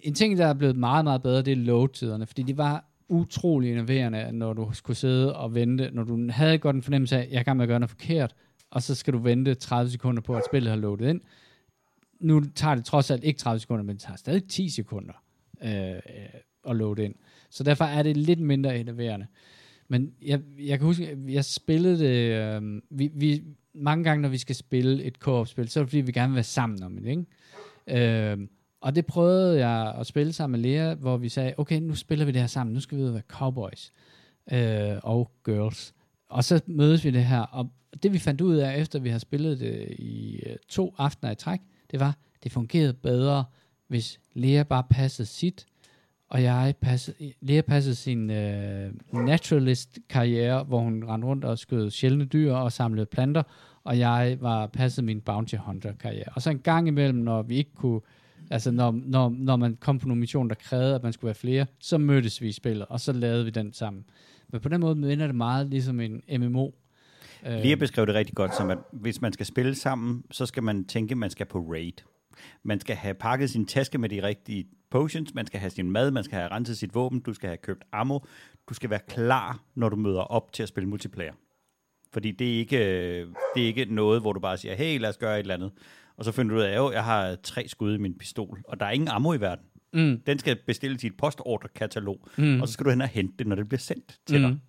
en ting, der er blevet meget, meget bedre, det er load-tiderne, fordi det var utrolig innoverende, når du skulle sidde og vente, når du havde godt en fornemmelse af, at jeg er med at gøre noget forkert, og så skal du vente 30 sekunder på, at spillet har loadet ind. Nu tager det trods alt ikke 30 sekunder, men det tager stadig 10 sekunder. Øh, øh, at loade ind. Så derfor er det lidt mindre enerverende. Men jeg, jeg kan huske, at jeg spillede det, øh, vi, vi, mange gange, når vi skal spille et co-op-spil, så er det fordi, vi gerne vil være sammen om det, ikke? Øh, og det prøvede jeg at spille sammen med Lea, hvor vi sagde, okay, nu spiller vi det her sammen, nu skal vi ud og være cowboys øh, og girls. Og så mødes vi det her, og det vi fandt ud af, efter vi har spillet det i øh, to aftener i træk, det var, det fungerede bedre, hvis Lea bare passede sit, og jeg passede, Lea passede sin øh, naturalist-karriere, hvor hun rendte rundt og skød sjældne dyr og samlede planter, og jeg var passet min bounty hunter-karriere. Og så en gang imellem, når vi ikke kunne, altså når, når, når man kom på nogle missioner, der krævede, at man skulle være flere, så mødtes vi i spillet, og så lavede vi den sammen. Men på den måde minder det meget ligesom en MMO. Øh. Lige at beskrive det rigtig godt, som at hvis man skal spille sammen, så skal man tænke, at man skal på raid. Man skal have pakket sin taske med de rigtige potions, man skal have sin mad, man skal have renset sit våben, du skal have købt ammo, du skal være klar, når du møder op til at spille multiplayer. Fordi det er ikke, øh, det er ikke noget, hvor du bare siger, hey, lad os gøre et eller andet. Og så finder du ud af, at jeg har tre skud i min pistol, og der er ingen ammo i verden. Mm. Den skal bestilles i et postordrekatalog, Mm. og så skal du hen og hente det, når det bliver sendt til dig. Mm.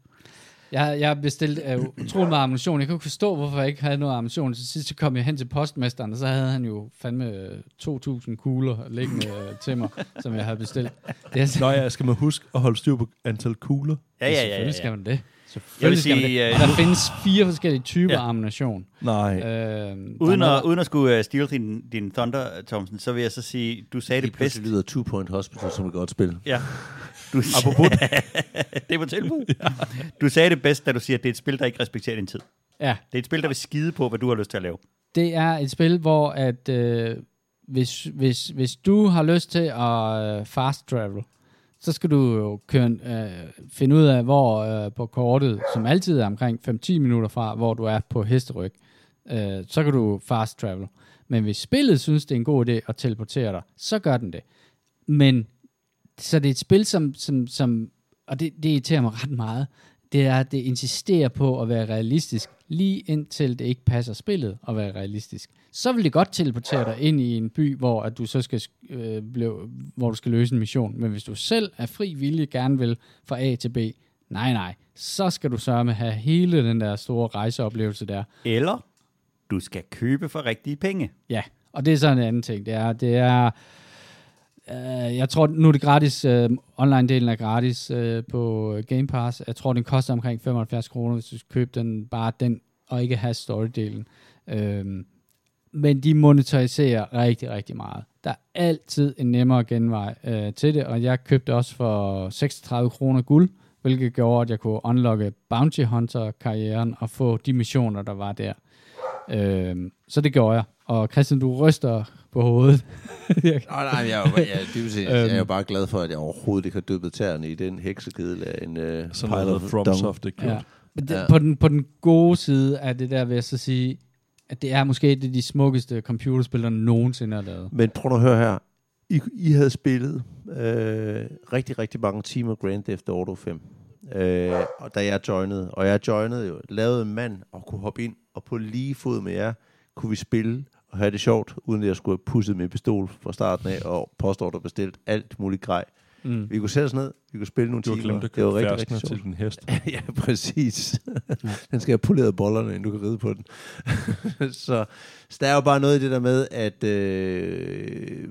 Jeg, jeg bestilte uh, utrolig meget ammunition. Jeg kunne ikke forstå, hvorfor jeg ikke havde noget ammunition. Så sidst så kom jeg hen til postmesteren, og så havde han jo fandme øh, 2.000 kugler liggende øh, til mig, som jeg havde bestilt. Det er, Nå ja, skal man huske at holde styr på antal kugler? Ja, ja, ja. ja, Selvfølgelig skal ja. man det. Jeg Selvfølgelig vil skal man sige, det. øh, Der findes fire forskellige typer Ja. ja. ammunition. Nej. Øh, Uden at, uden at skulle uh, stjæle din, din Thunder, Thomsen, så vil jeg så sige, du sagde det bedst. pludselig lyder Two Point Hospital som et godt spil. Ja. Du, Apropos det er på tilbud. Du sagde det bedst, da du siger, at det er et spil, der ikke respekterer din tid. Ja, Det er et spil, der vil skide på, hvad du har lyst til at lave. det er et spil, hvor at øh, hvis, hvis, hvis du har lyst til at øh, fast travel, så skal du jo køre, øh, finde ud af, hvor øh, på kortet, som altid er omkring 5-10 minutter fra, hvor du er på hesteryg, øh, så kan du fast travel. Men hvis spillet synes, det er en god idé at teleportere dig, så gør den det. Men så det er et spil, som, som, som og det, det irriterer mig ret meget, det er, at det insisterer på at være realistisk, lige indtil det ikke passer spillet at være realistisk. Så vil det godt teleportere dig ind i en by, hvor at du så skal, øh, blive, hvor du skal løse en mission. Men hvis du selv er fri vilje gerne vil fra A til B, nej nej, så skal du sørge med at have hele den der store rejseoplevelse der. Eller du skal købe for rigtige penge. Ja, og det er så en anden ting. Det er, det er øh, jeg tror, nu er det gratis, Uh, online-delen er gratis uh, på Game Pass. Jeg tror, den koster omkring 75 kroner, hvis du skal købe den, bare den, og ikke have story-delen. Uh, men de monetariserer rigtig, rigtig meget. Der er altid en nemmere genvej uh, til det, og jeg købte også for 36 kroner guld, hvilket gjorde, at jeg kunne unlocke Bounty Hunter-karrieren og få de missioner, der var der. Øh, så det gjorde jeg. Og Christian, du ryster på hovedet. Jeg- Nej, nej, jeg er, jo, jeg, det jeg er jo Øhm. bare glad for, at jeg overhovedet ikke har dyppet tæerne i den heksekedel af en uh, Sådan noget FromSoft, det ja. det, Ja. på, den, på den gode side af det der, vil jeg så sige, at det er måske et af de smukkeste computerspil, der nogensinde er lavet. Men prøv nu at høre her. I, I havde spillet øh, rigtig, rigtig mange timer Grand Theft Auto 5. Øh, og da jeg joinede, og jeg joinede jo, lavede en mand og kunne hoppe ind, og på lige fod med jer, kunne vi spille og have det sjovt, uden at jeg skulle have pusset min pistol fra starten af, og påstår bestilt alt muligt grej. Mm. Vi kunne sætte os ned, vi kunne spille nogle Du timer. glemt at det var købe rigtig, rigtig til din hest. ja, præcis. den skal have poleret bollerne, inden du kan ride på den. så, så der er jo bare noget i det der med, at øh,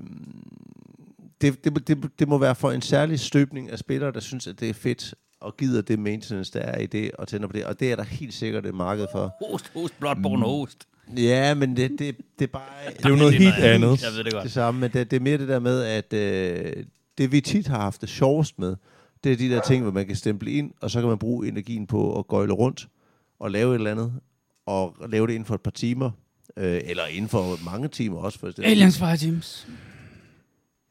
det, det, det, det må være for en særlig støbning af spillere, der synes, at det er fedt, og gider det maintenance, der er i det, og tænder på det. Og det er der helt sikkert et marked for. Host, host, Bloodborne host. Ja, men det, det, det er bare... Det er jo noget helt andet. Jeg ved det godt. det samme, men det, det er mere det der med, at øh, det vi tit har haft det sjovest med, det er de der ting, hvor man kan stemple ind, og så kan man bruge energien på at gøjle rundt og lave et eller andet, og lave det inden for et par timer, øh, eller inden for mange timer også. For Aliens Fire Teams.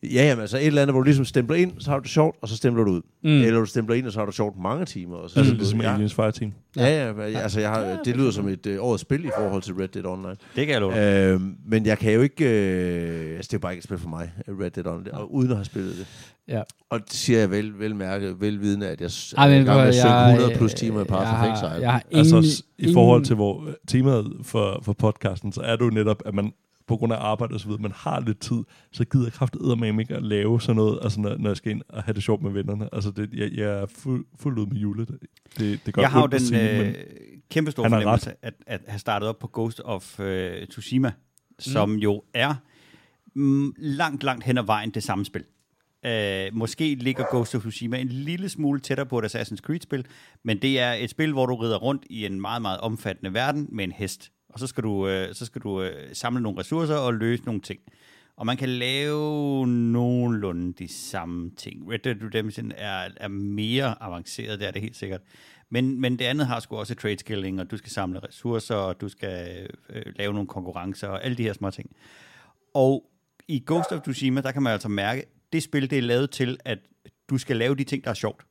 Ja, jamen, altså et eller andet, hvor du ligesom stempler ind, så har du det sjovt, og så stempler du ud. Mm. Eller du stempler ind, og så har du sjovt mange timer. Og så Altså du- ligesom ja, Aliens Fireteam. ja, ja, ja, altså jeg har, det lyder som et øh, årets spil i forhold til Red Dead Online. Det kan jeg love. Øh, men jeg kan jo ikke... Øh, altså, det er bare ikke et spil for mig, Red Dead Online, og uden at have spillet det. Ja. Og det siger jeg vel, vel mærket, velvidende, at jeg Ej, men i gang med at jeg- synge 100 plus timer i Path of har- Exile. Jeg har Altså ingen, s- i forhold til hvor temaet for, for podcasten, så er det jo netop, at man på grund af arbejde og så videre, man har lidt tid, så gider jeg kraftedet ikke at lave sådan noget, altså når, når jeg skal ind og have det sjovt med vennerne. Altså det, jeg, jeg er fuld, fuld ud med Jule. Det, det, det gør Jeg har jo den sige, øh, kæmpe store fornemmelse, at, at have startet op på Ghost of øh, Tsushima, som jo er mm, langt, langt hen ad vejen det samme spil. Øh, måske ligger Ghost of Tsushima en lille smule tættere på et Assassin's Creed-spil, men det er et spil, hvor du rider rundt i en meget, meget omfattende verden med en hest. Og så skal du, øh, så skal du øh, samle nogle ressourcer og løse nogle ting. Og man kan lave nogenlunde de samme ting. Red Dead Redemption er, er mere avanceret, det er det helt sikkert. Men, men det andet har sgu også trade skilling, og du skal samle ressourcer, og du skal øh, lave nogle konkurrencer, og alle de her små ting. Og i Ghost of Tsushima, der kan man altså mærke, det spil, det er lavet til, at du skal lave de ting, der er sjovt.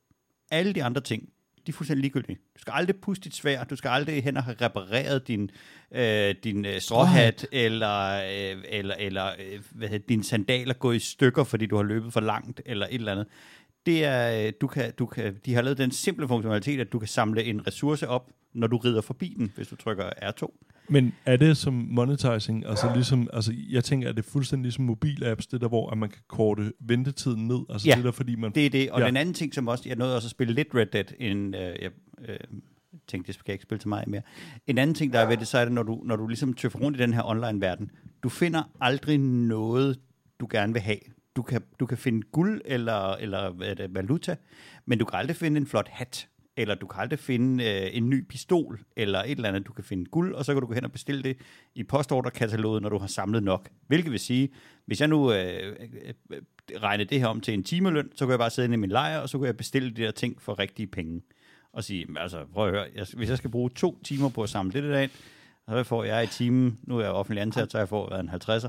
Alle de andre ting, de er fuldstændig ligegyldige. Du skal aldrig puste dit svær, du skal aldrig hen og have repareret din, øh, din øh, stråhat, eller, øh, eller, eller øh, hvad hedder, dine sandaler gå i stykker, fordi du har løbet for langt, eller et eller andet. Det er, øh, du kan, du kan, de har lavet den simple funktionalitet, at du kan samle en ressource op, når du rider forbi den, hvis du trykker R2. Men er det som monetizing, altså ligesom, altså jeg tænker, at det er fuldstændig ligesom mobilapps, det der, hvor at man kan korte ventetiden ned, altså Ja, det der, fordi man... Det er det. Og Ja. den anden ting, som også, jeg nåede også at spille lidt Red Dead, en, øh, jeg øh, tænkte, det skal jeg ikke spille til mig mere. En anden ting, der er ved det, så er det, når du, når du ligesom tøffer rundt i den her online-verden, du finder aldrig noget, du gerne vil have. Du kan, du kan finde guld eller, eller hvad det, valuta, men du kan aldrig finde en flot hat, eller du kan aldrig finde øh, en ny pistol, eller et eller andet. Du kan finde guld, og så kan du gå hen og bestille det i postorderkataloget, når du har samlet nok. Hvilket vil sige, hvis jeg nu øh, øh, regner det her om til en timeløn, så kan jeg bare sidde inde i min lejr, og så kan jeg bestille de der ting for rigtige penge. Og sige, altså, prøv at høre, jeg, hvis jeg skal bruge to timer på at samle det der ind, så får jeg i timen, nu er jeg offentlig ansat, så jeg får været en 50'er,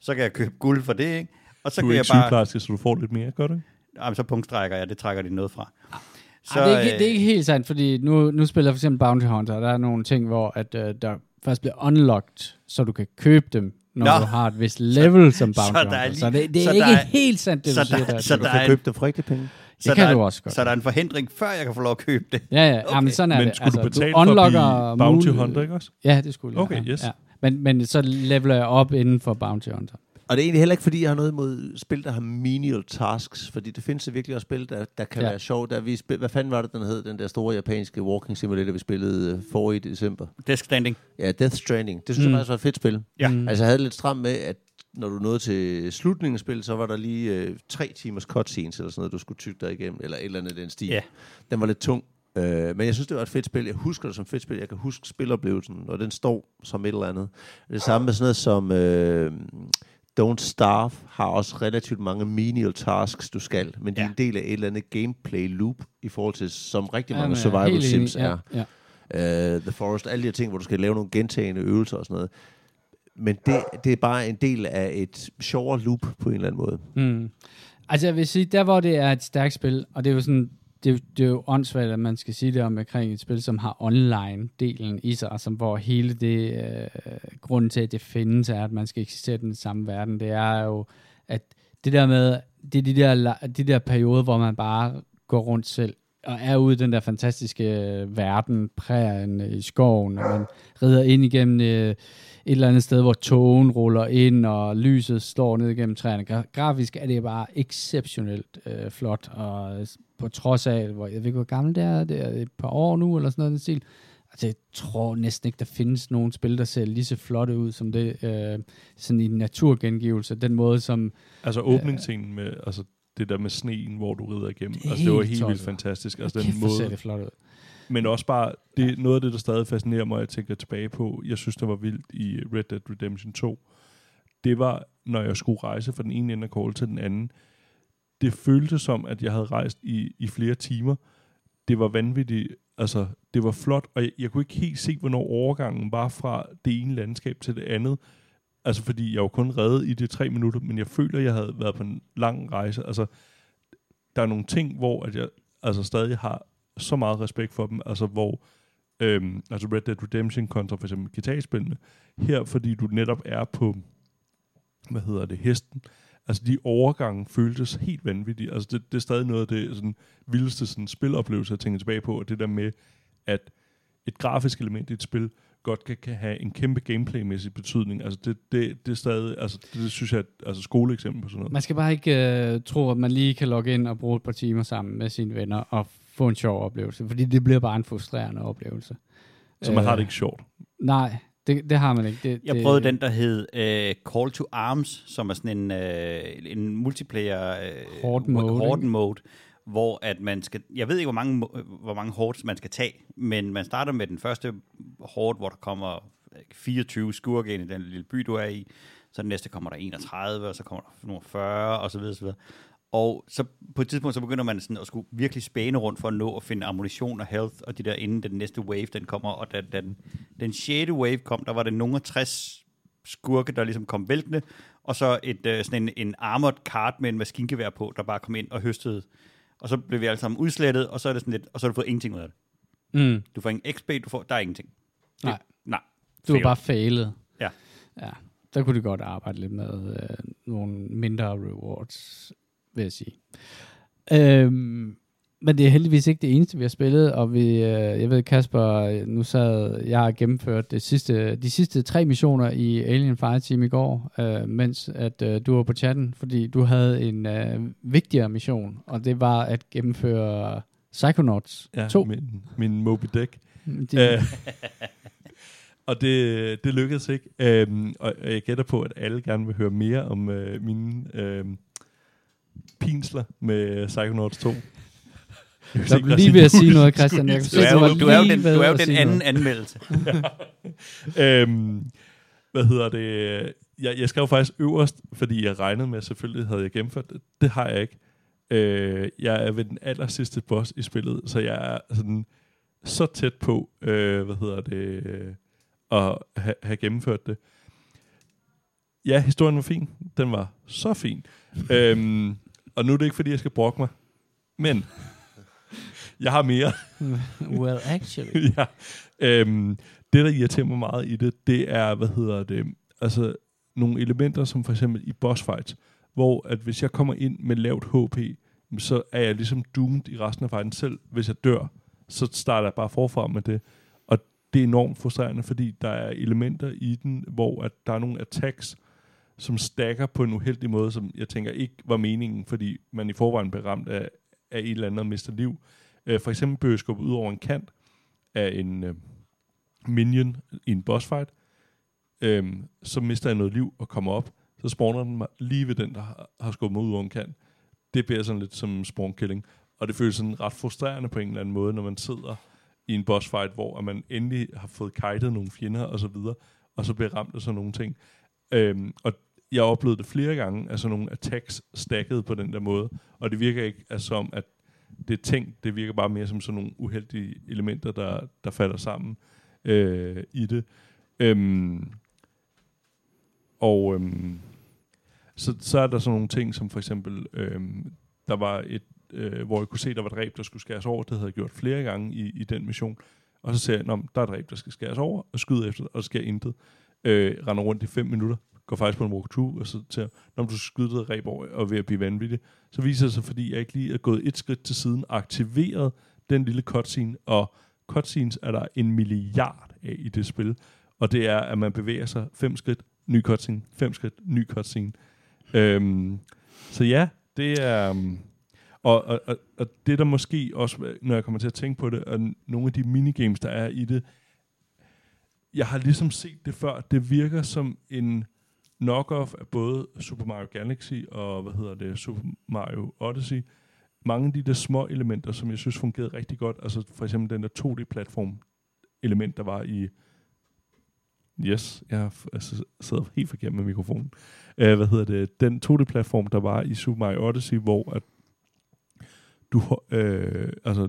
så kan jeg købe guld for det, ikke? Og så du kan er jeg ikke bare, sygeplejerske, så du får lidt mere, gør du ikke? jamen, så punktstrækker jeg, det trækker de noget fra. Så, det, er ikke, øh, det er ikke helt sandt, fordi nu, nu spiller jeg for eksempel Bounty Hunter, og der er nogle ting, hvor at, uh, der først bliver unlocked, så du kan købe dem, når Nå. du har et vist level som Så Bounty der er Hunter. lige- Så det, det er så ikke er- helt sandt, det så du siger der- der. så Du der kan- er kan købe det for rigtige penge. så kan der, du også godt. Så der er en forhindring, før jeg kan få lov at købe det. Ja, ja, okay. Jamen sådan er Men det. skulle du betale for at Bounty Hunter, ikke også? Ja, det skulle jeg. Okay, ja. yes. Ja. Men, men så leveler jeg op inden for Bounty Hunter. Og det er egentlig heller ikke, fordi jeg har noget imod spil, der har menial tasks, fordi det findes virkelig også spil, der, der kan Ja. være sjovt. Der vi spil, hvad fanden var det, den hed? Den der store japanske walking simulator, vi spillede øh, for i december. Desk standing. Ja, Death Stranding. Det synes Mm. jeg faktisk var et fedt spil. Ja. Mm. Altså jeg havde lidt stramt med, at når du nåede til slutningen af spillet, så var der lige øh, tre timers cutscenes eller sådan noget, du skulle tygge dig igennem, eller et eller andet den stil. Ja. Den var lidt tung. Øh, men jeg synes, det var et fedt spil. Jeg husker det som et fedt spil. Jeg kan huske spiloplevelsen, og den står som et eller andet. Det samme med sådan noget som øh, Don't Starve har også relativt mange menial tasks, du skal, men de er Ja. en del af et eller andet gameplay loop, i forhold til, som rigtig mange er survival enig. sims er. Ja, ja. Uh, The Forest, alle de her ting, hvor du skal lave nogle gentagende øvelser og sådan noget. Men det, det er bare en del af et sjovere loop på en eller anden måde. Mm. Altså jeg vil sige, der hvor det er et stærkt spil, og det er jo sådan, det, det er jo åndssvagt, at man skal sige det om omkring et spil, som har online-delen i sig, og som, hvor hele det, øh, grund til, at det findes, er, at man skal eksistere i den samme verden. Det er jo, at det der med, det er de der, de der perioder, hvor man bare går rundt selv, og er ude i den der fantastiske øh, verden, prærien i skoven, og man rider ind igennem øh, et eller andet sted, hvor togen ruller ind, og lyset står ned igennem træerne. Gra- grafisk er det bare exceptionelt øh, flot, og på trods af, hvor jeg ved ikke, hvor gammel det er, det er et par år nu, eller sådan noget den stil. Altså, jeg tror næsten ikke, der findes nogen spil, der ser lige så flotte ud som det, øh, sådan i en naturgengivelse. Den måde, som Altså åbningsscenen med, altså det der med sneen, hvor du rider igennem. Det altså det var helt helt vildt fantastisk. Altså den måde, det flot ud men også bare, det ja. noget af det, der stadig fascinerer mig, jeg tænker tilbage på, jeg synes, der var vildt i Red Dead Redemption 2, det var, når jeg skulle rejse fra den ene ende af Call til den anden, det føltes som, at jeg havde rejst i, i flere timer. Det var vanvittigt, altså det var flot, og jeg, jeg kunne ikke helt se, hvornår overgangen var fra det ene landskab til det andet. Altså fordi jeg var kun reddet i de tre minutter, men jeg føler, at jeg havde været på en lang rejse. Altså, der er nogle ting, hvor at jeg altså stadig har så meget respekt for dem, altså hvor øhm, altså Red Dead Redemption kontra for eksempel guitarspillene, her fordi du netop er på, hvad hedder det, hesten, altså de overgange føltes helt vanvittige, altså det, det er stadig noget af det sådan, vildeste sådan, spiloplevelse, jeg tænker tilbage på, og det der med, at et grafisk element i et spil godt kan, kan have en kæmpe gameplaymæssig betydning. Altså det, det, det er stadig, altså det, det synes jeg er altså skoleeksempel på sådan noget. Man skal bare ikke øh, tro, at man lige kan logge ind og bruge et par timer sammen med sine venner og få en sjov oplevelse, fordi det bliver bare en frustrerende oplevelse. Så man har det Øh, ikke sjovt. Nej, det, det har man ikke. Det, Jeg det, prøvede den, der hed uh, Call to Arms, som er sådan en, uh, en multiplayer uh, Horde mode, horde mode hvor at man skal, jeg ved ikke, hvor mange, hvor mange hordes man skal tage, men man starter med den første horde, hvor der kommer 24 skurke ind i den lille by, du er i, så den næste kommer der 31, og så kommer der nummer 40, og så videre, så videre. Og så på et tidspunkt, så begynder man sådan at skulle virkelig spæne rundt for at nå at finde ammunition og health, og de der inden den næste wave, den kommer, og da, den, den 6. wave kom, der var det nogle af 60 skurke, der ligesom kom væltende, og så et, øh, sådan en, en armored cart med en maskingevær på, der bare kom ind og høstede. Og så blev vi alle sammen udslettet, og så er det sådan lidt, og så har du fået ingenting ud af det. Mm, Du får ingen XP, du får, der er ingenting. Det- Nej. Nej. du har bare failet. Ja. Ja, der kunne de godt arbejde lidt med øh, nogle mindre rewards, vil jeg sige. Øhm, men det er heldigvis ikke det eneste, vi har spillet, og vi, øh, jeg ved, Kasper, nu sad jeg har gennemført det sidste, de sidste tre missioner i Alien Fireteam i går, øh, mens at øh, du var på chatten, fordi du havde en øh, vigtigere mission, og det var at gennemføre Psychonauts Ja, 2. min, min Moby Dick. De, Øh, og det, det lykkedes ikke. Øhm, og og jeg gætter på, at alle gerne vil høre mere om øh, mine øh, pinsler med Psychonauts 2. Jeg var lige ved at sige noget, Christian. Jeg Du er, jo, du er jo den, du er jo den sige anden noget. anmeldelse. øhm, hvad hedder det? Jeg, jeg skrev faktisk øverst, fordi jeg regnede med, at selvfølgelig havde jeg gennemført det. Det har jeg ikke. Øh, jeg er ved den aller sidste boss i spillet, så jeg er sådan så tæt på, øh, hvad hedder det, at ha, have gennemført det. Ja, historien var fin. Den var så fin. øhm, og nu er det ikke, fordi jeg skal brokke mig. Men jeg har mere. Well, actually. ja. Øhm, det, der irriterer mig meget i det, det er, hvad hedder det, altså nogle elementer, som for eksempel i boss fights, hvor at hvis jeg kommer ind med lavt HP, så er jeg ligesom doomed i resten af fighten selv. Hvis jeg dør, så starter jeg bare forfra med det. Og det er enormt frustrerende, fordi der er elementer i den, hvor at der er nogle attacks, som stakker på en uheldig måde, som jeg tænker ikke var meningen, fordi man i forvejen blev ramt af, af et eller andet og mister liv. Øh, for eksempel blev jeg skubbet ud over en kant af en øh, minion i en boss fight, øhm, så mister jeg noget liv og kommer op, så spawner den mig lige ved den, der har, har skubbet mig ud over en kant. Det bliver sådan lidt som spawn killing, og det føles sådan ret frustrerende på en eller anden måde, når man sidder i en boss fight, hvor man endelig har fået kajtet nogle fjender og så videre, og så bliver ramt af sådan nogle ting. Øhm, og jeg oplevede det flere gange, at sådan nogle attacks stacket på den der måde, og det virker ikke altså, som, at det er tænkt, det virker bare mere som sådan nogle uheldige elementer, der, der falder sammen øh, i det. Øhm, og øhm, så, så er der sådan nogle ting, som for eksempel, øhm, der var et, øh, hvor jeg kunne se, der var et ræb, der skulle skæres over. Det havde jeg gjort flere gange i, i den mission. Og så ser jeg, at der er et ræb, der skal skæres over, og skyder efter og der sker intet. Øh, render rundt i fem minutter, går faktisk på en walkthrough, og så til, når du skyder det ræb over og ved at blive vanvittig, så viser det sig, fordi jeg ikke lige er gået et skridt til siden, aktiveret den lille cutscene, og cutscenes er der en milliard af i det spil, og det er, at man bevæger sig fem skridt, ny cutscene, fem skridt, ny cutscene. Øhm, så ja, det er... Um, og, og, og, og det der måske også, når jeg kommer til at tænke på det, og nogle af de minigames, der er i det, jeg har ligesom set det før, det virker som en knockoff af både Super Mario Galaxy og, hvad hedder det, Super Mario Odyssey. Mange af de der små elementer, som jeg synes fungerede rigtig godt, altså for eksempel den der 2D-platform element, der var i Yes, jeg f- altså, sidder helt forkert med mikrofonen. Uh, hvad hedder det? Den 2D-platform, der var i Super Mario Odyssey, hvor at du, ho- øh, altså,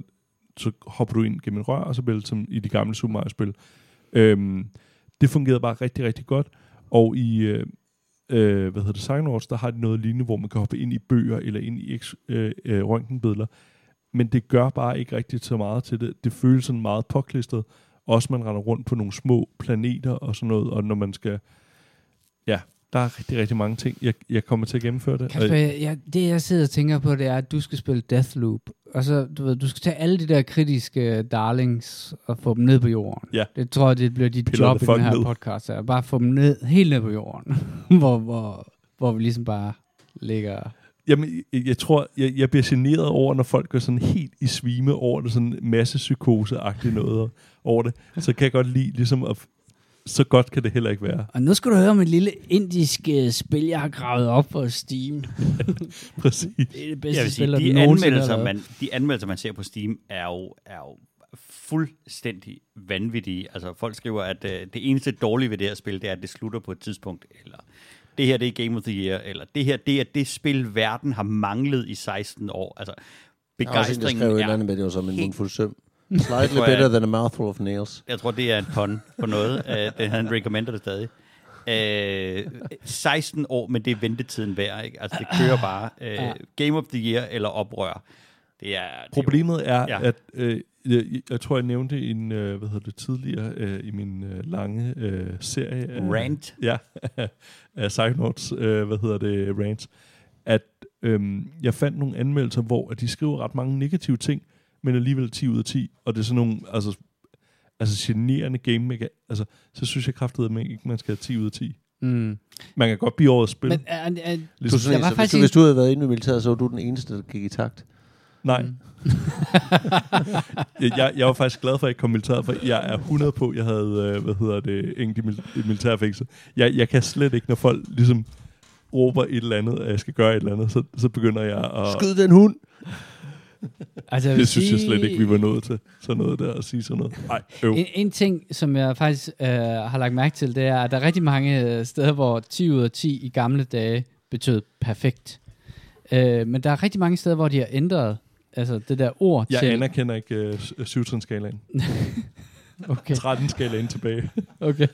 så hopper du ind gennem en rør, og så bliver som i de gamle Super Mario-spil. Øhm, det fungerede bare rigtig, rigtig godt. Og i, øh, øh, hvad hedder det, Psychonauts, der har de noget lignende, hvor man kan hoppe ind i bøger, eller ind i eks- øh, øh, røntgenbilleder. Men det gør bare ikke rigtig så meget til det. Det føles sådan meget påklistret. Også man render rundt på nogle små planeter og sådan noget, og når man skal, ja, der er rigtig, rigtig mange ting, jeg, jeg kommer til at gennemføre det. Kasper, jeg, jeg, det jeg sidder og tænker på, det er, at du skal spille Deathloop. Og så, du ved, du skal tage alle de der kritiske darlings og få dem ned på jorden. Ja. Det tror jeg, det bliver dit Piller job i den her ned. podcast. Her. Bare få dem ned, helt ned på jorden. hvor, hvor, hvor vi ligesom bare ligger... Jamen, jeg, jeg tror, jeg, jeg bliver generet over, når folk går sådan helt i svime over det, sådan masse psykose-agtigt noget over det. Så kan jeg godt lide ligesom at... Så godt kan det heller ikke være. Og nu skal du høre om et lille indisk uh, spil, jeg har gravet op på Steam. Præcis. Det er det bedste Jeg vil spil, sige, de nogensinde har anmeldelser, man, de anmeldelser, man ser på Steam, er jo, er jo fuldstændig vanvittige. Altså, folk skriver, at øh, det eneste dårlige ved det her spil, det er, at det slutter på et tidspunkt, eller det her, det er Game of the Year, eller det her, det er det spil, verden har manglet i 16 år. Altså, Der er også en, der skrev begejstringen et eller er... andet med, det var som en mundfuld søm. Slightly tror jeg- better than a mouthful of nails. Jeg tror, det er en pun på noget. Uh, det, han recommender det stadig. Uh, 16 år, men det er ventetiden værd. Ikke? Altså, det kører bare. Uh, Game of the Year eller oprør. Det er, det er Problemet er, Ja. at øh, jeg, jeg tror, jeg nævnte i en, øh, hvad hedder det, tidligere øh, i min øh, lange øh, serie. af- Rant. Ja, af Psychonauts, øh, hvad hedder det, rants, at øh, jeg fandt nogle anmeldelser, hvor at de skriver ret mange negative ting, men alligevel 10 ud af 10, og det er sådan nogle, altså, altså generende game mega, altså, så synes jeg kraftedeme ikke, man skal have 10 ud af 10. Mm. Man kan godt blive årets spil. Men Du, er ligesom, sådan en, var så, hvis, du, hvis du havde været inde i militæret, så var du den eneste, der gik i takt. nej, Mm. jeg, jeg, jeg var faktisk glad for, at jeg kom i militæret, for jeg er 100 på, jeg havde, øh, hvad hedder det, enkelt mil- militærfængsel. Jeg, jeg kan slet ikke, når folk ligesom råber et eller andet, at jeg skal gøre et eller andet, så, så begynder jeg at... Skyd den hund! Altså, jeg Det synes jeg sige- slet ikke, vi var nået til. Sådan noget der at sige sådan noget. Nej, øv. En, en ting, som jeg faktisk øh, har lagt mærke til, det er, at der er rigtig mange øh, steder, hvor 10 ud af 10 i gamle dage betød perfekt. Øh, men der er rigtig mange steder, hvor de har ændret altså det der ord Jeg til... anerkender ikke uh, syvtrinsskalaen. Okay, 13-skalaen tilbage. okay.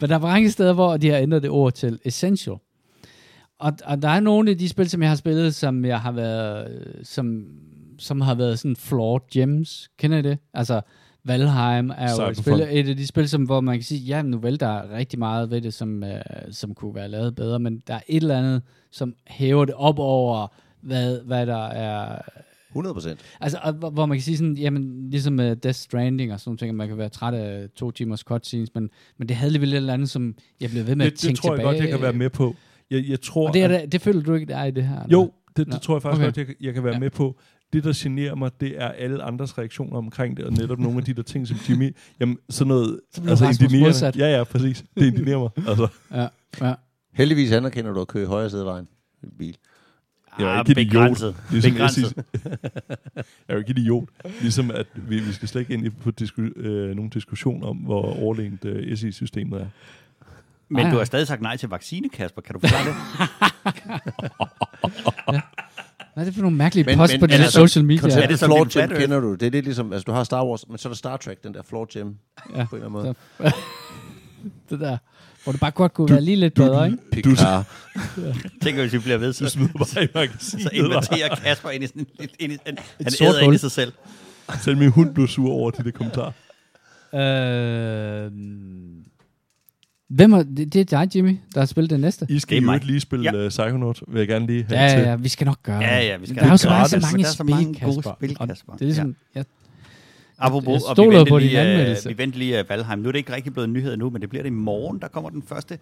Men der er mange steder, hvor de har ændret det ord til essential. Og, og der er nogle af de spil, som jeg har spillet, som jeg har været, øh, som, som har været sådan flawed gems. Kender I det? Altså, Valheim er jo et, spil, et af de spil, som, hvor man kan sige, ja, nu vel, der er rigtig meget ved det, som, øh, som kunne være lavet bedre, men der er et eller andet, som hæver det op over, hvad, hvad der er 100 procent. Altså, og hvor, man kan sige sådan, jamen, ligesom med Death Stranding og sådan nogle ting, at man kan være træt af to timers cutscenes, men, men det havde alligevel et eller andet, som jeg blev ved med at Det, tænke det tror jeg tilbage. godt, jeg kan være med på. Jeg, jeg tror, Og det, er, at, det, det føler du ikke, der er i det her? eller? jo, det, Nå, det tror jeg faktisk okay. godt, jeg, kan- jeg kan være Ja. med på. Det, der generer mig, det er alle andres reaktioner omkring det, og netop nogle af de der ting, som Jimmy, jamen sådan noget, Så indignerende. modsat. Ja, ja, præcis. Det indinerer mig. Altså, Ja, ja. Heldigvis anerkender du at køre i højre side af vejen. i en bil. Jeg er Ah, ikke idiot. begrænset. Ligesom begrænset. jeg er jo ikke idiot. Ligesom at vi, vi skal slet ikke ind i på disku, øh, nogle diskussion om, hvor overlegent øh, SI-systemet er. Men Ah, du ja. har stadig sagt nej til vaccine, Kasper. Kan du forklare det? Hvad er det for nogle mærkelige Men- posts men- på dine altså, social media? Er det som floor gem kender du. Det er lidt ligesom, altså du har Star Wars, men så er der Star Trek, den der floor gem, Ja. på en eller anden måde. det der, hvor det bare godt kunne være lige lidt bedre, ikke? Picard. Tænker, hvis vi bliver ved, Du så, smider bare i magasinet. så inverterer Kasper ind i sådan en, ind i, en, han æder ind i sig selv. Selv min hund blev sur over de der kommentarer. Øh, hvem er, det, det er dig, Jimmy, der har spillet det næste. I skal jo ikke lige spille Ja. ja. uh, Psychonaut, vil jeg gerne lige have Ja, til. ja, vi skal nok gøre Ja, det. ja, vi skal der er jo så, så mange der er så spil, mange gode Kasper. spil, Og Kasper. Det er ligesom, ja. Apropos, Jeg og vi stoler venter på din lige, øh, anmeldelse. vi venter lige uh, Valheim. Nu er det ikke rigtig blevet en nyhed nu, men det bliver det i morgen. Der kommer den første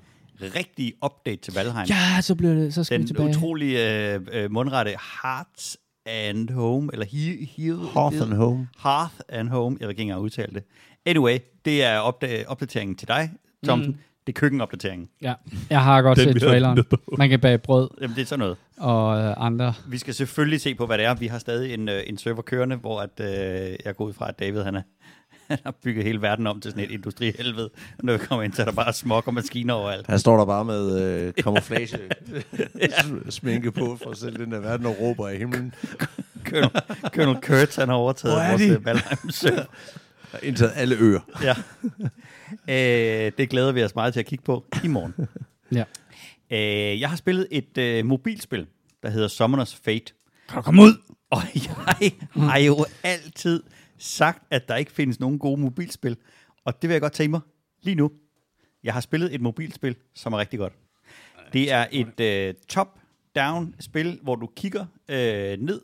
rigtige update til Valheim. ja, så bliver det, så skal vi den tilbage. utrolige øh, øh, mundrette Hearts and Home, eller he, he, Hearth and Home. Hearth and Home. Jeg ved ikke engang udtale det. Anyway, det er opda- opdateringen til dig, Thomsen. Mm. Det er køkkenopdateringen. Ja, jeg har godt Den set traileren. Man kan bage brød Jamen, det er sådan noget. og øh, andre. Vi skal selvfølgelig se på, hvad det er. Vi har stadig en, øh, en server kørende, hvor at, øh, jeg går ud fra, at David han, er, han har bygget hele verden om til sådan et industrihelvede. Og når vi kommer ind, så er der bare smog og maskiner overalt. Han står der bare med øh, camouflage sminke på for at sælge den der verden og råber i himlen. Colonel, Colonel Kurtz, han har overtaget Hvor er vores øh, Valheim. Har indtaget alle øer. Ja. øh, det glæder vi os meget til at kigge på i morgen. Ja. Øh, jeg har spillet et øh, mobilspil, der hedder Summoners Fate. Kan du komme ud? Og jeg har jo altid sagt, at der ikke findes nogen gode mobilspil. Og det vil jeg godt tage mig lige nu. Jeg har spillet et mobilspil, som er rigtig godt. Det er et øh, top-down spil, hvor du kigger øh, ned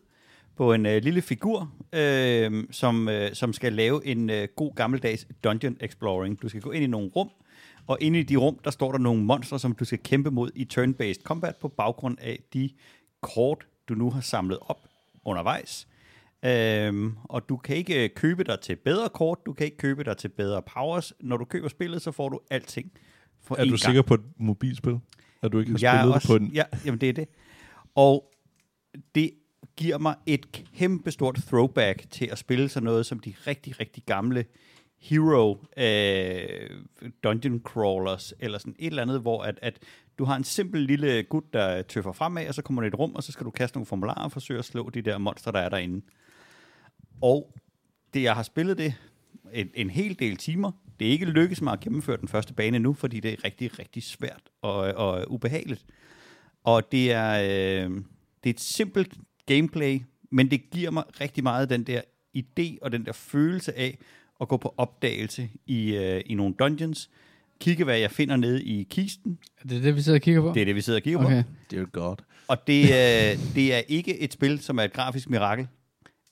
på en øh, lille figur, øh, som, øh, som skal lave en øh, god gammeldags dungeon exploring. Du skal gå ind i nogle rum, og inde i de rum, der står der nogle monstre, som du skal kæmpe mod i turn-based combat på baggrund af de kort, du nu har samlet op undervejs. Øhm, og du kan ikke øh, købe dig til bedre kort, du kan ikke købe dig til bedre powers. Når du køber spillet, så får du alting for Er du gang. sikker på et mobilspil? At du ikke har Jeg er spillet også, det på en... Ja, jamen det er det. Og det giver mig et kæmpestort throwback til at spille sådan noget som de rigtig, rigtig gamle Hero øh, Dungeon Crawlers, eller sådan et eller andet, hvor at, at du har en simpel lille gut, der tøffer fremad, og så kommer du i et rum, og så skal du kaste nogle formularer og forsøge at slå de der monstre, der er derinde. Og det, jeg har spillet det en, en hel del timer. Det er ikke lykkedes mig at gennemføre den første bane nu, fordi det er rigtig, rigtig svært og, og ubehageligt. Og det er, øh, det er et simpelt gameplay, men det giver mig rigtig meget den der idé og den der følelse af at gå på opdagelse i, øh, i nogle dungeons, kigge hvad jeg finder nede i kisten. Er det det, vi sidder og kigger på? Det er det, vi sidder og kigger på. okay. Dear God. Og det, øh, det er ikke et spil, som er et grafisk mirakel,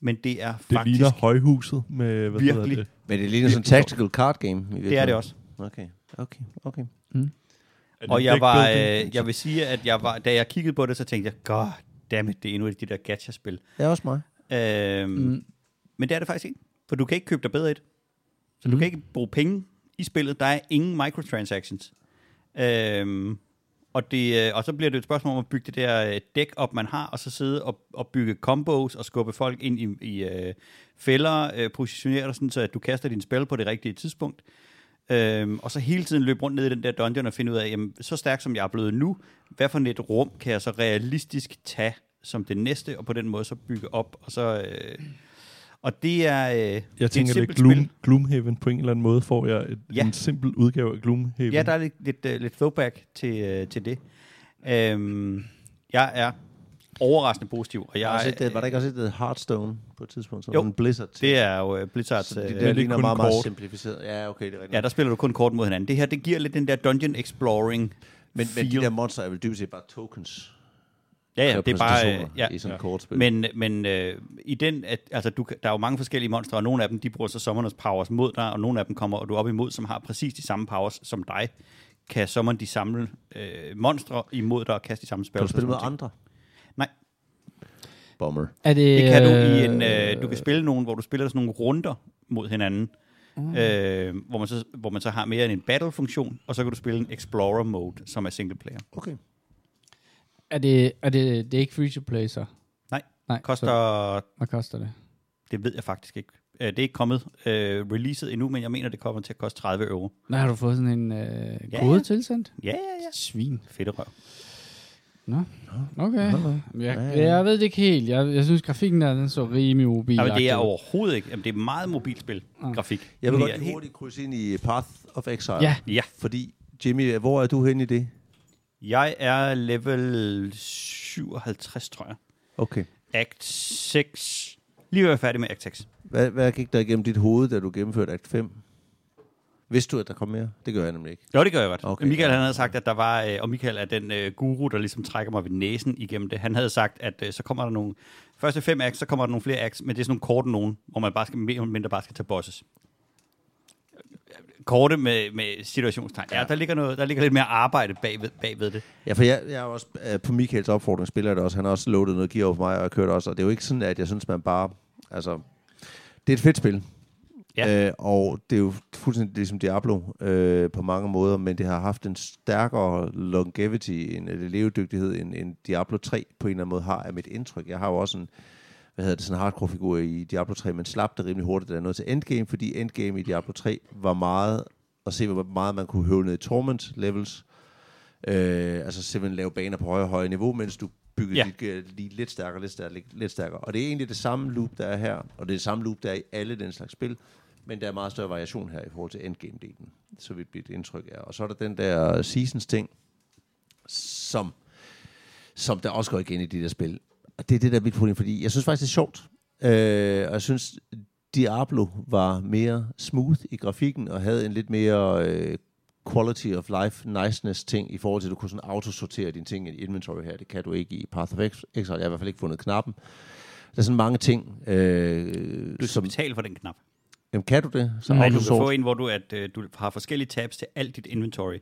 men det er Det faktisk... ligner højhuset med... Hvad hedder Virkelig. Det? Men det ligner sådan en tactical card game. i Det er det også. Okay, okay, okay. Er det Og jeg var, øh, jeg vil sige, at jeg var, da jeg kiggede på det, så tænkte jeg, god dammit, det er endnu et af de der gacha-spil. Det er også mig. Øhm, Mm. Men det er det faktisk ikke, for du kan ikke købe dig bedre et. Så du Mm. kan ikke bruge penge i spillet. Der er ingen microtransactions. Øhm, og, det, øh, og så bliver det et spørgsmål om at bygge det der øh, dæk op, man har, og så sidde og, og bygge combos og skubbe folk ind i, i øh, fælder, øh, positionere dig sådan, så at du kaster din spil på det rigtige tidspunkt. Øhm, og så hele tiden løbe rundt ned i den der dungeon og finde ud af, jamen, så stærk som jeg er blevet nu, hvad for et rum kan jeg så realistisk tage som det næste, og på den måde så bygge op. Og, så, øh, og det er, øh, det Jeg et tænker, det er Gloom, spil. Gloomhaven på en eller anden måde, får jeg et, Ja. en simpel udgave af Gloomhaven. Ja, der er lidt, lidt, uh, lidt throwback til, uh, til det. Øhm, jeg er overraskende positiv, og Jeg har jeg, set det, var der ikke også et øh, Hearthstone på et tidspunkt? Sådan Jo, en Blizzard til? det er jo uh, Blizzards... så det, øh, der er ligner meget, meget kort. simplificeret. Ja, okay, det er rigtigt. Ja, der spiller du kun kort mod hinanden. Det her, det giver lidt den der dungeon exploring men, men de feel. der monster er vel dybest set bare tokens. Ja, ja, det er bare... Øh, ja. I sådan et kortspil. Men, men øh, i den, at, altså, du, der er jo mange forskellige monstre, og nogle af dem, de bruger så sommernes powers mod dig, og nogle af dem kommer du op imod, som har præcis de samme powers som dig. Kan sommeren de samle øh, monstre imod dig og kaste de samme spil. kan du spille med andre? Nej. Bomber. Er det, Det kan du i øh, en, øh, du kan spille nogen, hvor du spiller sådan nogle runder mod hinanden, Mm. øh, hvor, man så, hvor man så har mere end en battle-funktion, og så kan du spille en explorer-mode, som er single player. Okay. Er det, er det, det er ikke free to play, så? Nej. Nej, Koster, Så, hvad koster det? det ved jeg faktisk ikke. Øh, det er ikke kommet øh, releaset endnu, men jeg mener, det kommer til at koste 30 euro. Nej, har du fået sådan en øh, Ja. kode tilsendt? Ja, ja, ja. Svin. Fedt røv. Okay. Nå, nå. Jeg, Ja, ja. jeg ved det ikke helt. Jeg, jeg synes, grafikken der, den så rimelig mobil. Ja, men det er overhovedet ikke. Jamen, det er meget mobilspil, grafik. Jeg vil godt lige helt- hurtigt krydse ind i Path of Exile. Ja. Ja, Fordi, Jimmy, hvor er du henne i det? jeg er level 57, tror jeg. Okay. Act 6. Lige ved at være færdig med Act 6. Hvad, hvad gik der igennem dit hoved, da du gennemførte Act 5? Vidste du, at der kom mere? Det gør jeg nemlig ikke. Jo, det gør jeg godt. Okay, Michael ja. han havde sagt, at der var, øh, og Michael er den øh, guru, der ligesom trækker mig ved næsen igennem det. Han havde sagt, at øh, så kommer der nogle, første fem acts, så kommer der nogle flere acts, men det er sådan nogle korte nogen, hvor man bare skal, mere eller mindre bare skal tage bosses. Korte med, med situationstegn. Ja, der ligger, noget, der ligger lidt mere arbejde bagved, bagved det. Ja, for jeg, jeg er også øh, på Michaels opfordring spiller det også. Han har også loadet noget gear over for mig, og jeg kørt også. Og det er jo ikke sådan, at jeg synes, man bare... Altså, det er et fedt spil. Ja. Øh, og det er jo fuldstændig ligesom Diablo øh, på mange måder, men det har haft en stærkere longevity, en eller levedygtighed, end, end Diablo 3 på en eller anden måde har, af mit indtryk. Jeg har jo også en, hvad hedder det, sådan en hardcore-figur i Diablo 3, men slap det rimelig hurtigt, da jeg nåede til endgame, fordi endgame i Diablo 3 var meget at se, hvor meget man kunne høve ned i torment levels. Øh, altså simpelthen lave baner på højere og højere niveau, mens du bygger Ja. dit gear lige lidt stærkere, lidt stærkere, lidt, lidt stærkere. Og det er egentlig det samme loop, der er her, og det er det samme loop, der er i alle den slags spil, men der er meget større variation her i forhold til endgame-delen, så vidt mit indtryk er. Og så er der den der seasons-ting, som, som der også går igen i de der spil. Og det er det, der er mit problem, fordi jeg synes faktisk, det er sjovt. Øh, og jeg synes, Diablo var mere smooth i grafikken, og havde en lidt mere øh, quality of life, niceness ting, i forhold til, at du kunne sådan autosortere dine ting i inventory her. Det kan du ikke i Path of Ex- Exile. Jeg har i hvert fald ikke fundet knappen. Der er sådan mange ting, øh, Du skal som... betale for den knap. Jamen, kan du det? Så Nej, du kan få en, hvor du, at, øh, du har forskellige tabs til alt dit inventory.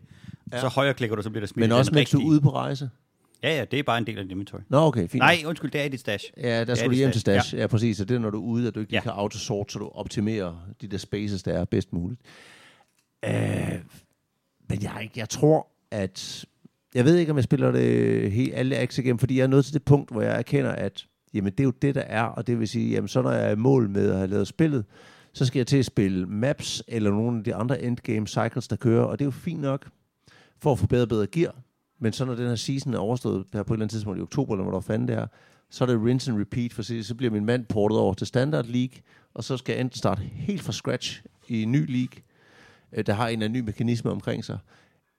Ja. Så højre klikker du, så bliver der smidt Men også mens du er ude på rejse? Ja, ja, det er bare en del af dit inventory. Nå, okay, fint. Nej, undskyld, det er i dit stash. Ja, der skal du hjem til stash. Ja. ja, præcis. Og det er, når du er ude, at du ikke Ja. kan autosort, så du optimerer de der spaces, der er bedst muligt. Øh, men jeg, ikke- jeg tror, at... Jeg ved ikke, om jeg spiller det helt alle acts igennem, fordi jeg er nået til det punkt, hvor jeg erkender, at jamen, det er jo det, der er, og det vil sige, jamen, så når jeg er i mål med at have lavet spillet, så skal jeg til at spille maps, eller nogle af de andre endgame cycles, der kører, og det er jo fint nok, for at få bedre bedre gear. Men så når den her season er overstået, her på et eller andet tidspunkt i oktober, eller hvor der fanden det er, så er det rinse and repeat, for så så bliver min mand portet over til Standard League, og så skal jeg enten starte helt fra scratch i en ny league, øh, der har en eller anden ny mekanisme omkring sig,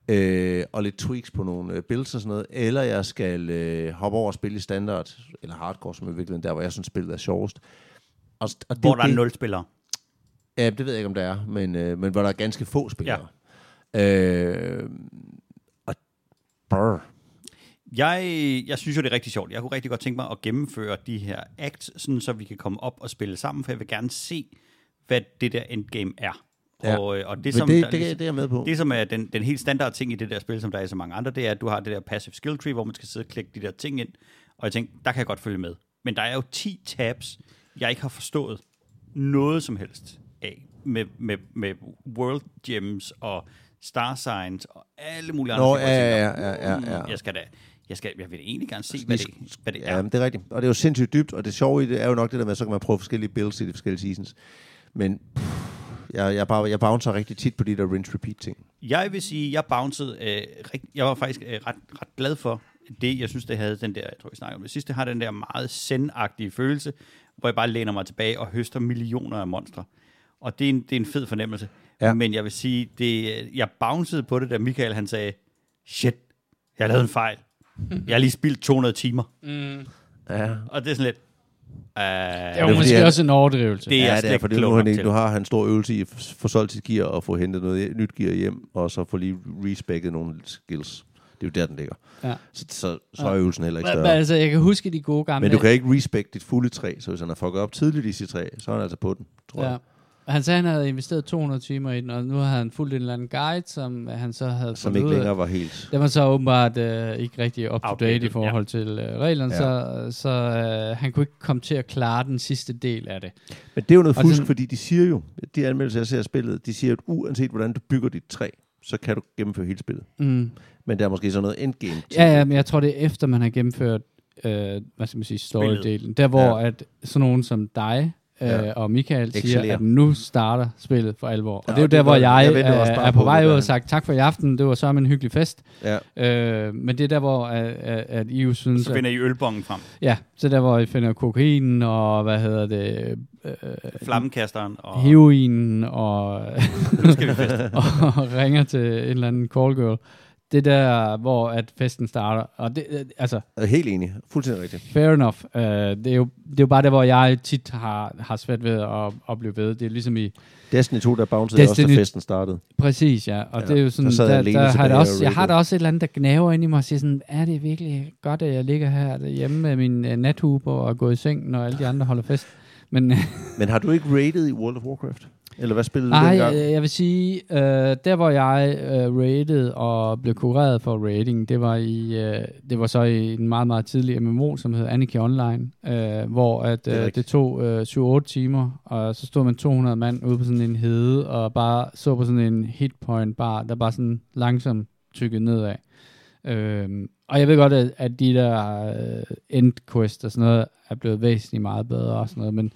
øh, og lidt tweaks på nogle øh, builds og sådan noget, eller jeg skal øh, hoppe over og spille i standard, eller hardcore, som er virkelig der, hvor jeg synes, spillet er sjovest. Og, og det, Hvor der er nul spillere. Ja, det ved jeg ikke, om der er, men, øh, men hvor der er ganske få spillere. Ja. Øh, og brr. Jeg, jeg synes jo, det er rigtig sjovt. Jeg kunne rigtig godt tænke mig at gennemføre de her acts, sådan så vi kan komme op og spille sammen, for jeg vil gerne se, hvad det der endgame er. Ja. Og, øh, og det, som, det, der, det, det, det er jeg med på. det, som er den, den helt standard ting i det der spil, som der er i så mange andre, det er, at du har det der passive skill tree, hvor man skal sidde og klikke de der ting ind. Og jeg tænkte, der kan jeg godt følge med. Men der er jo 10 tabs, jeg ikke har forstået noget som helst. Med, med, med world gems og star signs og alle mulige andre Nå, ting, ja, ja, ja, ja, "Hmm, ja. Jeg skal da, jeg, skal, jeg vil egentlig gerne se, hvad det, hvad det er. Ja, det er rigtigt. Og det er jo sindssygt dybt, og det sjove i det er jo nok det der med, at så kan man prøve forskellige builds i de forskellige seasons. Men pff, jeg, jeg, bare, jeg bouncer rigtig tit på de der rinse-repeat-ting. Jeg vil sige, jeg bouncede, øh, rigt, jeg var faktisk øh, ret, ret glad for det. Jeg synes, det havde den der, jeg tror, vi snakkede om det sidste, har den der meget sendagtige følelse, hvor jeg bare læner mig tilbage og høster millioner af monstre. Og det er en, det er en fed fornemmelse. Ja. Men jeg vil sige, det, jeg bouncede på det, da Michael han sagde, shit, jeg lavet en fejl. Jeg har lige spildt 200 timer. Mm. Ja, Og det er sådan lidt... Uh, Det er jo måske fordi, han- også en overdrivelse. Det er ja, det er, fordi nu, han, til. nu har han stor øvelse i at få solgt sit gear og få hentet noget nyt gear hjem, og så få lige respecket nogle skills. Det er jo der, den ligger. Ja. Så, så, så er øvelsen heller ikke Men, større. men altså, jeg kan huske de gode gamle... Men du kan ikke respect dit fulde træ, så hvis han har fucket op tidligt i sit træ, så er han altså på den, tror Ja. jeg. Han sagde, at han havde investeret 200 timer i den, og nu har han fulgt en eller anden guide, som han så havde Som ikke længere var helt... Den var så åbenbart øh, ikke rigtig up to date Outdated, i forhold til øh, reglerne, Ja. så, så øh, han kunne ikke komme til at klare den sidste del af det. Men det er jo noget Og fusk, sådan- fordi de siger jo, de anmeldelser, jeg ser af spillet, de siger, at uanset hvordan du bygger dit træ, så kan du gennemføre hele spillet. Mm. Men der er måske sådan noget endgame. Ja, ja, men jeg tror, det er efter, man har gennemført, øh, hvad skal man sige, story-delen. Der, hvor Ja. at sådan nogen som dig øh, Ja. og Michael siger, Excellerer. at nu starter spillet for alvor. Og Ja, det er jo og der, det hvor jeg, jeg øh, bare er på, vej ud og sagt, tak for i aften, det var så en hyggelig fest. Ja. Øh, men det er der, hvor at, at, at I jo synes, Så at, finder I ølbongen frem. ja, så der, hvor I finder kokainen og, hvad hedder det, øh, Flammekasteren. Og heroinen og, nu skal vi feste. og ringer til en eller anden call girl. Det er der, hvor at festen starter. Og det, øh, altså, Jeg er helt enig. Fuldstændig rigtigt. fair enough. Uh, det, er jo, det er jo bare der, hvor jeg tit har, har svært ved at, at blive ved. Det er ligesom i... Destiny 2, der bouncede også, da festen startede. Præcis, ja. Og Ja, det er jo sådan, der der, der har det og også, jeg har da også et eller andet, der gnaver ind i mig og siger sådan, er det virkelig godt, at jeg ligger her hjemme med min uh, nathuber og går i seng, når alle de andre holder fest? Men Men har du ikke rated i World of Warcraft? Eller hvad spillede du Nej, dengang? jeg, jeg vil sige, øh, der hvor jeg øh, rated og blev kureret for rating, det var i øh, det var så i en meget, meget tidlig MMO, som hed Anarchy Online, øh, hvor at, Det øh, det tog øh, 7-8 timer, og så stod man 200 mand ude på sådan en hede, og bare så på sådan en hitpoint bar, der bare sådan langsomt tykkede nedad. Øhm, og jeg ved godt, at, at de der øh, endquests og sådan noget er blevet væsentligt meget bedre og sådan noget, men,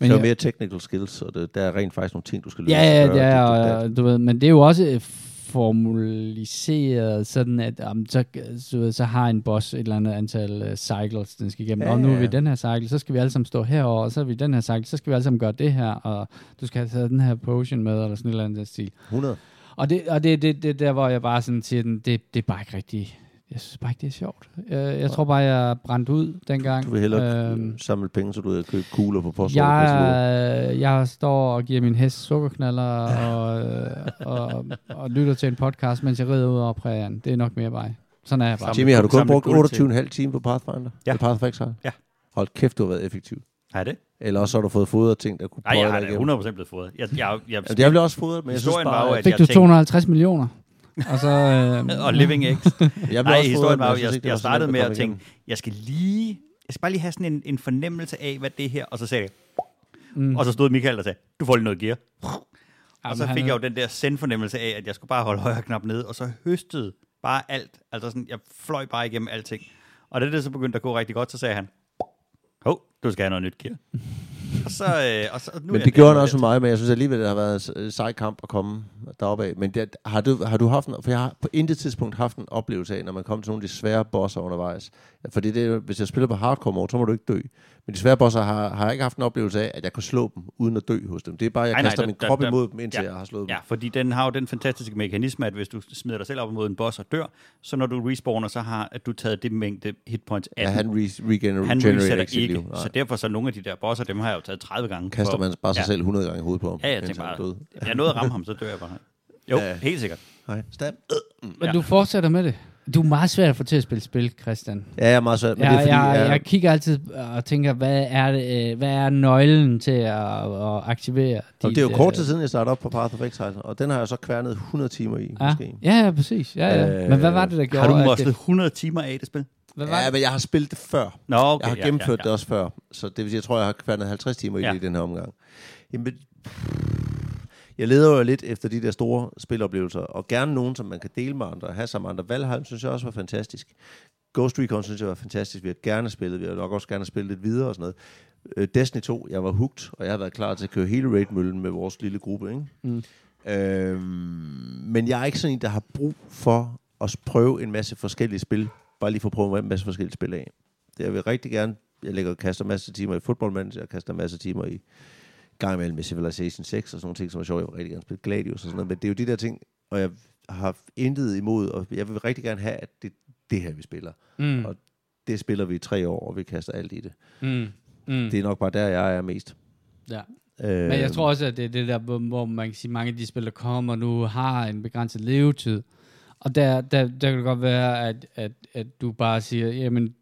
Men det er mere technical skills, og det, der er rent faktisk nogle ting, du skal løse. Ja, ja, er, dat. og, du ved, men det er jo også øh, formaliseret sådan, at um, så, så, så har en boss et eller andet antal uh, cycles, den skal igennem. Ja, Ja, og nu er ja. vi den her cycle, så skal vi alle sammen stå herover, og så er vi den her cycle, så skal vi alle sammen gøre det her, og du skal have taget den her potion med, eller sådan et eller andet stil. 100. Og det, og det, det, det der, hvor jeg bare sådan siger, den, det, det er bare ikke rigtig, Jeg synes bare ikke, det er sjovt. Jeg, jeg tror bare, jeg er brændt ud dengang. Du vil hellere Øhm, samle penge, så du vil købe kugler på postordet. jeg, jeg står og giver min hest sukkerknaller og, og, og lytter til en podcast, mens jeg rider ud over prærien. Det er nok mere vej. Sådan er jeg bare. Jimmy, har du kun brugt guld til- 28,5 timer på Pathfinder? Ja. På Pathfinder? Ja. Hold kæft, du har været effektiv. Er det? Eller også har du fået fodret ting, der kunne Nej, jeg har dig da igennem. 100% blevet fodret. Jeg, jeg, jeg, Jamen, jeg blev også fodret, men jeg synes Historien var jo, bare, at Fik jeg du tænkte- 250 millioner? Og så... Øh, og Living X. jeg blev Nej, også historien var jo, jeg, jeg startede med at tænke, jeg skal lige, jeg skal bare lige have sådan en, en fornemmelse af, hvad det er her, og så sagde jeg, mm, og så stod Michael og sagde, du får lige noget gear. Og så fik han jeg jo den der send-fornemmelse af, at jeg skulle bare holde højre knap nede, og så høstede bare alt. Altså sådan, jeg fløj bare igennem alting. Og det er det, så begyndte at gå rigtig godt, så sagde han, hov, du skal have noget nyt gear. Og så, øh, og så nu Men det gjorde han også for mig, men jeg synes alligevel, det har været en sej kamp at komme deroppe af. Men det, har, du, har du haft en, for jeg har på intet tidspunkt haft en oplevelse af, når man kommer til nogle af de svære bosser undervejs. Fordi det, jo- hvis jeg spiller på hardcore mode, så må du ikke dø. Men de svære bosser har, har jeg ikke haft en oplevelse af, at jeg kunne slå dem, uden at dø hos dem. Det er bare, at jeg Nej, nej, nej, kaster der- min der- krop der- imod dem, indtil ja. jeg har slået dem. Ja, fordi den har jo den fantastiske mekanisme, at hvis du smider dig selv op imod en boss og dør, så når du respawner, så har at du taget det mængde hitpoints af Ja, han re- regener- han resetter ikke ikke. Så derfor så nogle af de der bosser, dem har jeg jo taget 30 gange. Kaster for- man bare sig ja. selv 100 gange i hovedet på ham. Ja, jeg indtil tænker han er bare, død. jeg nåede at ramme ham, så dør jeg bare. Jo, Ja. helt sikkert. Nej, stab. Men Ja. du fortsætter med det. Du er meget svær at få til at spille spil, Christian. Ja, jeg er meget svært, men Jeg, det er fordi, jeg, jeg, jeg kigger altid og tænker, hvad er, det, øh, hvad er nøglen til at, at aktivere og det er jo dit, kort øh, tid siden, jeg startede op på Path of Exile, og den har jeg så kværnet 100 timer i, Ja, måske. ja, ja præcis. Ja, ja. Øh, Men hvad var det, der gjorde, Har du det, 100 timer af det spil? hvad var Ja, det? men jeg har spillet det før. Nå, okay. Jeg har ja, gennemført ja, det også før, så det vil sige, jeg tror, jeg har kværnet 50 timer i Ja. det i den her omgang. Jamen, jeg leder jo lidt efter de der store spiloplevelser, og gerne nogen, som man kan dele med andre, have sammen med andre. Valheim synes jeg også var fantastisk. Ghost Recon synes jeg var fantastisk. Vi har gerne spillet, vi har nok også gerne spillet lidt videre og sådan noget. Øh, Destiny 2, jeg var hugt, og jeg har været klar til at køre hele raidmøllen med vores lille gruppe. Ikke? Mm. Øhm, men jeg er ikke sådan en, der har brug for at prøve en masse forskellige spil. Bare lige for at prøve en masse forskellige spil af. Det jeg vil rigtig gerne. Jeg lægger kaster masser af timer i Football Manager, jeg kaster masser af timer i gang imellem med Civilization 6 og sådan nogle ting, som er sjovt. Jeg vil rigtig gerne spille Gladius og sådan noget. Men det er jo de der ting, og jeg har intet imod, og jeg vil rigtig gerne have, at det det her, vi spiller. Mm. Og det spiller vi i tre år, og vi kaster alt i det. Mm. Mm. Det er nok bare der, jeg er mest. Ja. Øh, Men jeg tror også, at det er det der, hvor, man kan sige, mange af de spil, der kommer nu, har en begrænset levetid. Og der, der, der kan det godt være, at, at, at du bare siger, jamen,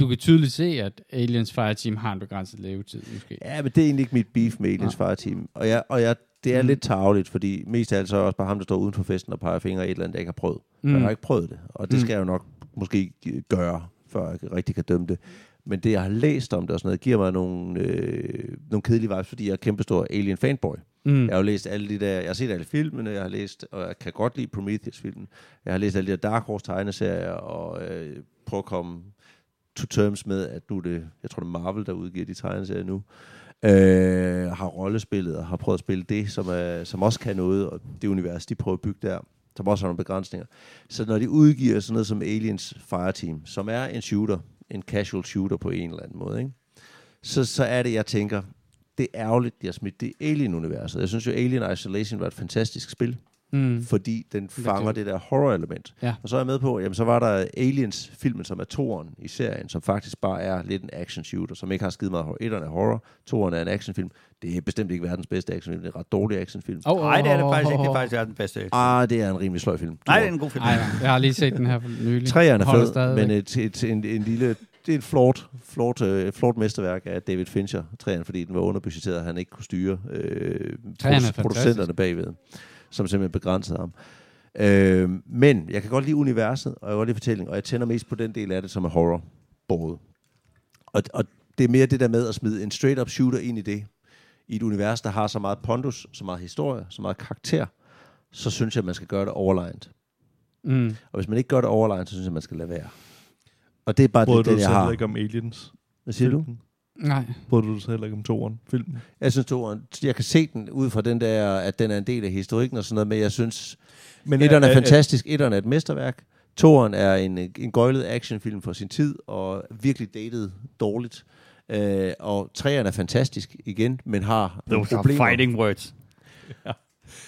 du kan tydeligt se, at Aliens Fireteam har en begrænset levetid, måske. Ja, men det er egentlig ikke mit beef med Aliens Nej. Fireteam. Og, jeg, og jeg, det er Mm. lidt tageligt, fordi mest af alt så er også bare ham, der står uden for festen og peger fingre af et eller andet, jeg ikke har prøvet. Mm. Jeg har ikke prøvet det, og det Mm. skal jeg jo nok måske gøre, før jeg rigtig kan dømme det. Men det, jeg har læst om det og sådan noget, giver mig nogle, øh, nogle kedelige vibes, fordi jeg er kæmpestor Alien fanboy. Mm. Jeg har jo læst alle de der, jeg har set alle filmene, jeg har læst, og jeg kan godt lide Prometheus-filmen. Jeg har læst alle de der Dark Horse tegneserier, og øh, prøve at komme to terms med, at du det, jeg tror det er Marvel, der udgiver de tegneserier nu, øh, har rollespillet og har prøvet at spille det, som, er, som også kan noget, og det univers, de prøver at bygge der, som også har nogle begrænsninger. Så når de udgiver sådan noget som Aliens Fireteam, som er en shooter, en casual shooter på en eller anden måde, ikke? Så, så er det, jeg tænker, det er ærgerligt, de har smidt det Alien-universet. Jeg synes jo, Alien Isolation var et fantastisk spil, Mm. fordi den fanger det. det der horror-element. Ja. Og så er jeg med på, jamen så var der Aliens-filmen, som er toeren i serien, som faktisk bare er lidt en action-shooter, som ikke har skide meget horror. Etteren er horror, toeren er en actionfilm. Det er bestemt ikke verdens bedste actionfilm, det er en ret dårlig actionfilm. Oh, Nej, det er det faktisk ikke. Det er faktisk den bedste. Ah, det er en rimelig sløj film. Nej, det er en god film. Ej, jeg har lige set den her for nylig. Træerne er fed, men et, et, en, en lille... Det er et flot, flot, øh, flot mesterværk af David Fincher, træerne, fordi den var underbudgetteret, og han ikke kunne styre øh, er producenterne bagved, som simpelthen begrænsede ham. Øh, men jeg kan godt lide universet, og jeg kan godt lide fortællingen, og jeg tænder mest på den del af det, som er horror både. Og, og det er mere det der med at smide en straight-up shooter ind i det, i et univers, der har så meget pondus, så meget historie, så meget karakter, så synes jeg, at man skal gøre det overlegnet. Mm. Og hvis man ikke gør det overlegnet, så synes jeg, man skal lade være. Og det er bare Brød det, du den, dig jeg har. ikke om Aliens? Hvad siger du? Nej. Brød du så heller ikke om toeren? Filmen? Jeg synes, toeren, jeg kan se den ud fra den der, at den er en del af historikken og sådan noget, men jeg synes, men etteren er, fantastisk. Etteren er et mesterværk. Toeren er en, en gøjlet actionfilm for sin tid, og virkelig dated dårligt. Øh, og treeren er fantastisk igen, men har nogle Those are problemer. fighting words.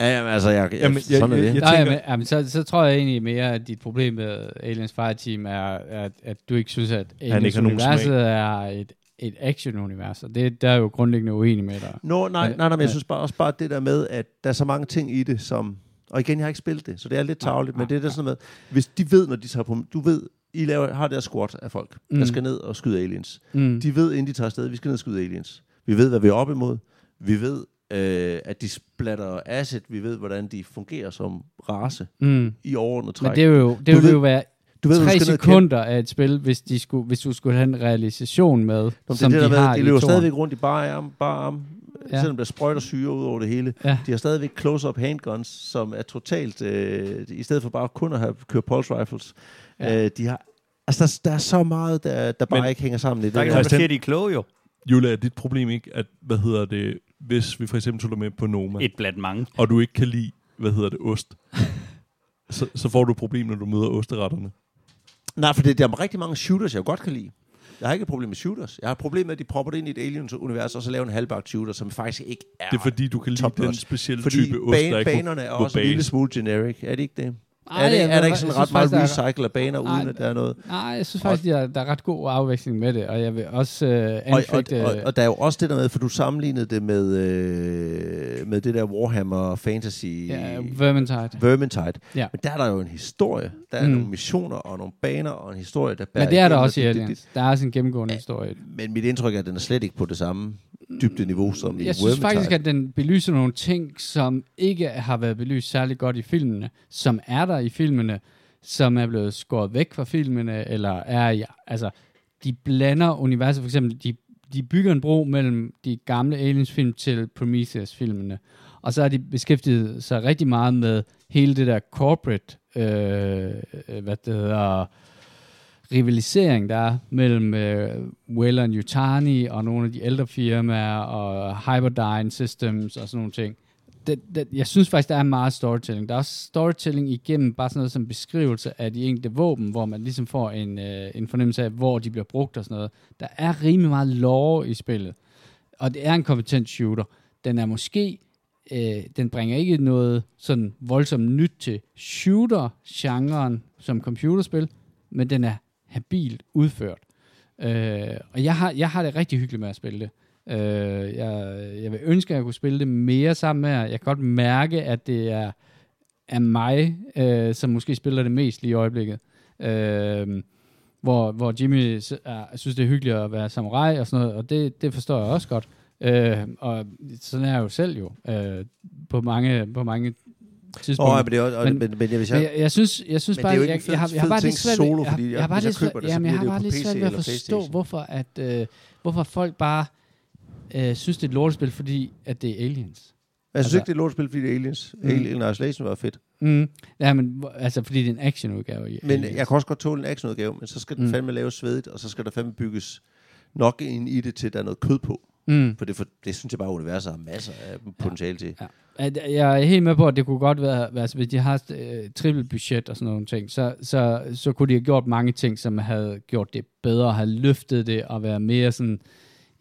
Ja, jamen, altså, jeg, jeg, Jamen, jeg- sådan er jeg- det. jeg- Nej, tænker- men, jamen, så, så tror jeg egentlig mere, at dit problem med Aliens Fireteam er, at, at du ikke synes, at Aliens universet er et, et action-univers, og det der er jo grundlæggende uenig med dig. Nå, nej, nej, nej, men jeg synes bare, også bare det der med, at der er så mange ting i det, som... Og igen, jeg har ikke spillet det, så det er lidt tavligt, men det er der sådan med, hvis de ved, når de tager på... Du ved, I laver, har der squad af folk, mm. Der skal ned og skyde aliens. Mm. De ved, inden de tager afsted, vi skal ned og skyde aliens. Vi ved, hvad vi er op imod. Vi ved, øh, at de splatter acid. Vi ved, hvordan de fungerer som race Mm. i overordnet træk. Men det, er jo, det Du ville ved- jo være du ved, tre du sekunder af et spil, hvis, de skulle, hvis du skulle have en realisation med, Nå, som det er det de der har de løber stadigvæk rundt i bare arm, bare arm, Ja. selvom der sprøjter syre ud over det hele. Ja. De har stadigvæk close-up handguns, som er totalt, øh, i stedet for bare kun at have køre pulse rifles. Ja. Øh, de har, altså, der, der er så meget, der, der bare Men- ikke hænger sammen i det Der er der. Christian- siger, de er kloge jo. Julia, er dit problem ikke, at, hvad hedder det, hvis vi for eksempel tog dig med på Noma, Et blandt mange. og du ikke kan lide, hvad hedder det, ost, så, så får du et problem, når du møder osteretterne. Nej, for det, der er rigtig mange shooters, jeg godt kan lide. Jeg har ikke et problem med shooters. Jeg har et problem med, at de propper det ind i et aliens-univers, og så laver en halvbagt shooter, som faktisk ikke er... Det er fordi, du kan lide den specielle fordi type ost, der ikke banerne er også en lille smule generic. Er det ikke det? Ej, er, det, er der ikke sådan ret meget faktisk, recycle af baner, uden Ej. at der er noget? Nej, jeg synes faktisk, der, er- der er ret god afveksling med det, og jeg vil også øh, Og, og, anfægte... og, og der er jo også det der med, for du sammenlignede det med, øh, med det der Warhammer Fantasy... ja, Vermintide. Vermintide. Ja. Men der er der jo en historie. Der er Mm. nogle missioner og nogle baner og en historie, der bærer Men det er der også i og Aliens. Der er også en gennemgående historie. det- Men mit indtryk er, at den er slet ikke på det samme dybde niveau som i Jeg synes faktisk, at den belyser nogle ting, som ikke har været belyst særlig godt i filmene, som er der i filmene, som er blevet skåret væk fra filmene, eller er i, altså, de blander universet, for eksempel, de, de bygger en bro mellem de gamle Aliens-film til Prometheus-filmene, og så har de beskæftiget sig rigtig meget med hele det der corporate, øh, hvad det hedder, rivalisering, der er mellem øh, Weyland Yutani og nogle af de ældre firmaer og Hyperdyne Systems og sådan nogle ting. Det, det, jeg synes faktisk, der er meget storytelling. Der er også storytelling igennem bare sådan noget som beskrivelse af de enkelte våben, hvor man ligesom får en, øh, en fornemmelse af, hvor de bliver brugt og sådan noget. Der er rimelig meget lore i spillet. Og det er en kompetent shooter. Den er måske øh, den bringer ikke noget sådan voldsomt nyt til shooter-genren som computerspil, men den er habilt udført. Øh, og jeg har, jeg har det rigtig hyggeligt med at spille det. Øh, jeg, jeg vil ønske, at jeg kunne spille det mere sammen med jer. Jeg kan godt mærke, at det er, er mig, øh, som måske spiller det mest lige i øjeblikket. Øh, hvor, hvor Jimmy er, synes, det er hyggeligt at være samurai og sådan noget, og det, det forstår jeg også godt. Øh, og sådan er jeg jo selv jo, øh, på mange, på mange tidspunkter. Åh, men, det er, også- og, Men- men, men, jeg, hvis Men jeg, jeg, synes, jeg synes Men bare, jeg, jeg, har, jeg har bare lidt svært solo, jeg, fordi jeg, jeg- bare jeg køber det, så jamen, jeg har det bare lidt svært ved at forstå, hvorfor at, øh, hvorfor folk bare øh, synes, det er et lortespil, fordi at det er aliens. jeg synes altså- ikke, det er lortespil, fordi det er Aliens. Mm. Alien Isolation var fedt. Mm. Ja, men altså, fordi det er en actionudgave. Men Aliens. jeg kan også godt tåle en actionudgave, men så skal den Mm. fandme laves svedigt, og så skal der fandme bygges nok ind i det til, der er noget kød på. Mm. For det, for det synes jeg bare, at universet har masser af potentiale til. Ja. Jeg er helt med på, at det kunne godt være, altså, hvis de har øh, triple budget og sådan nogle ting, så, så, så kunne de have gjort mange ting, som havde gjort det bedre, have løftet det og være mere sådan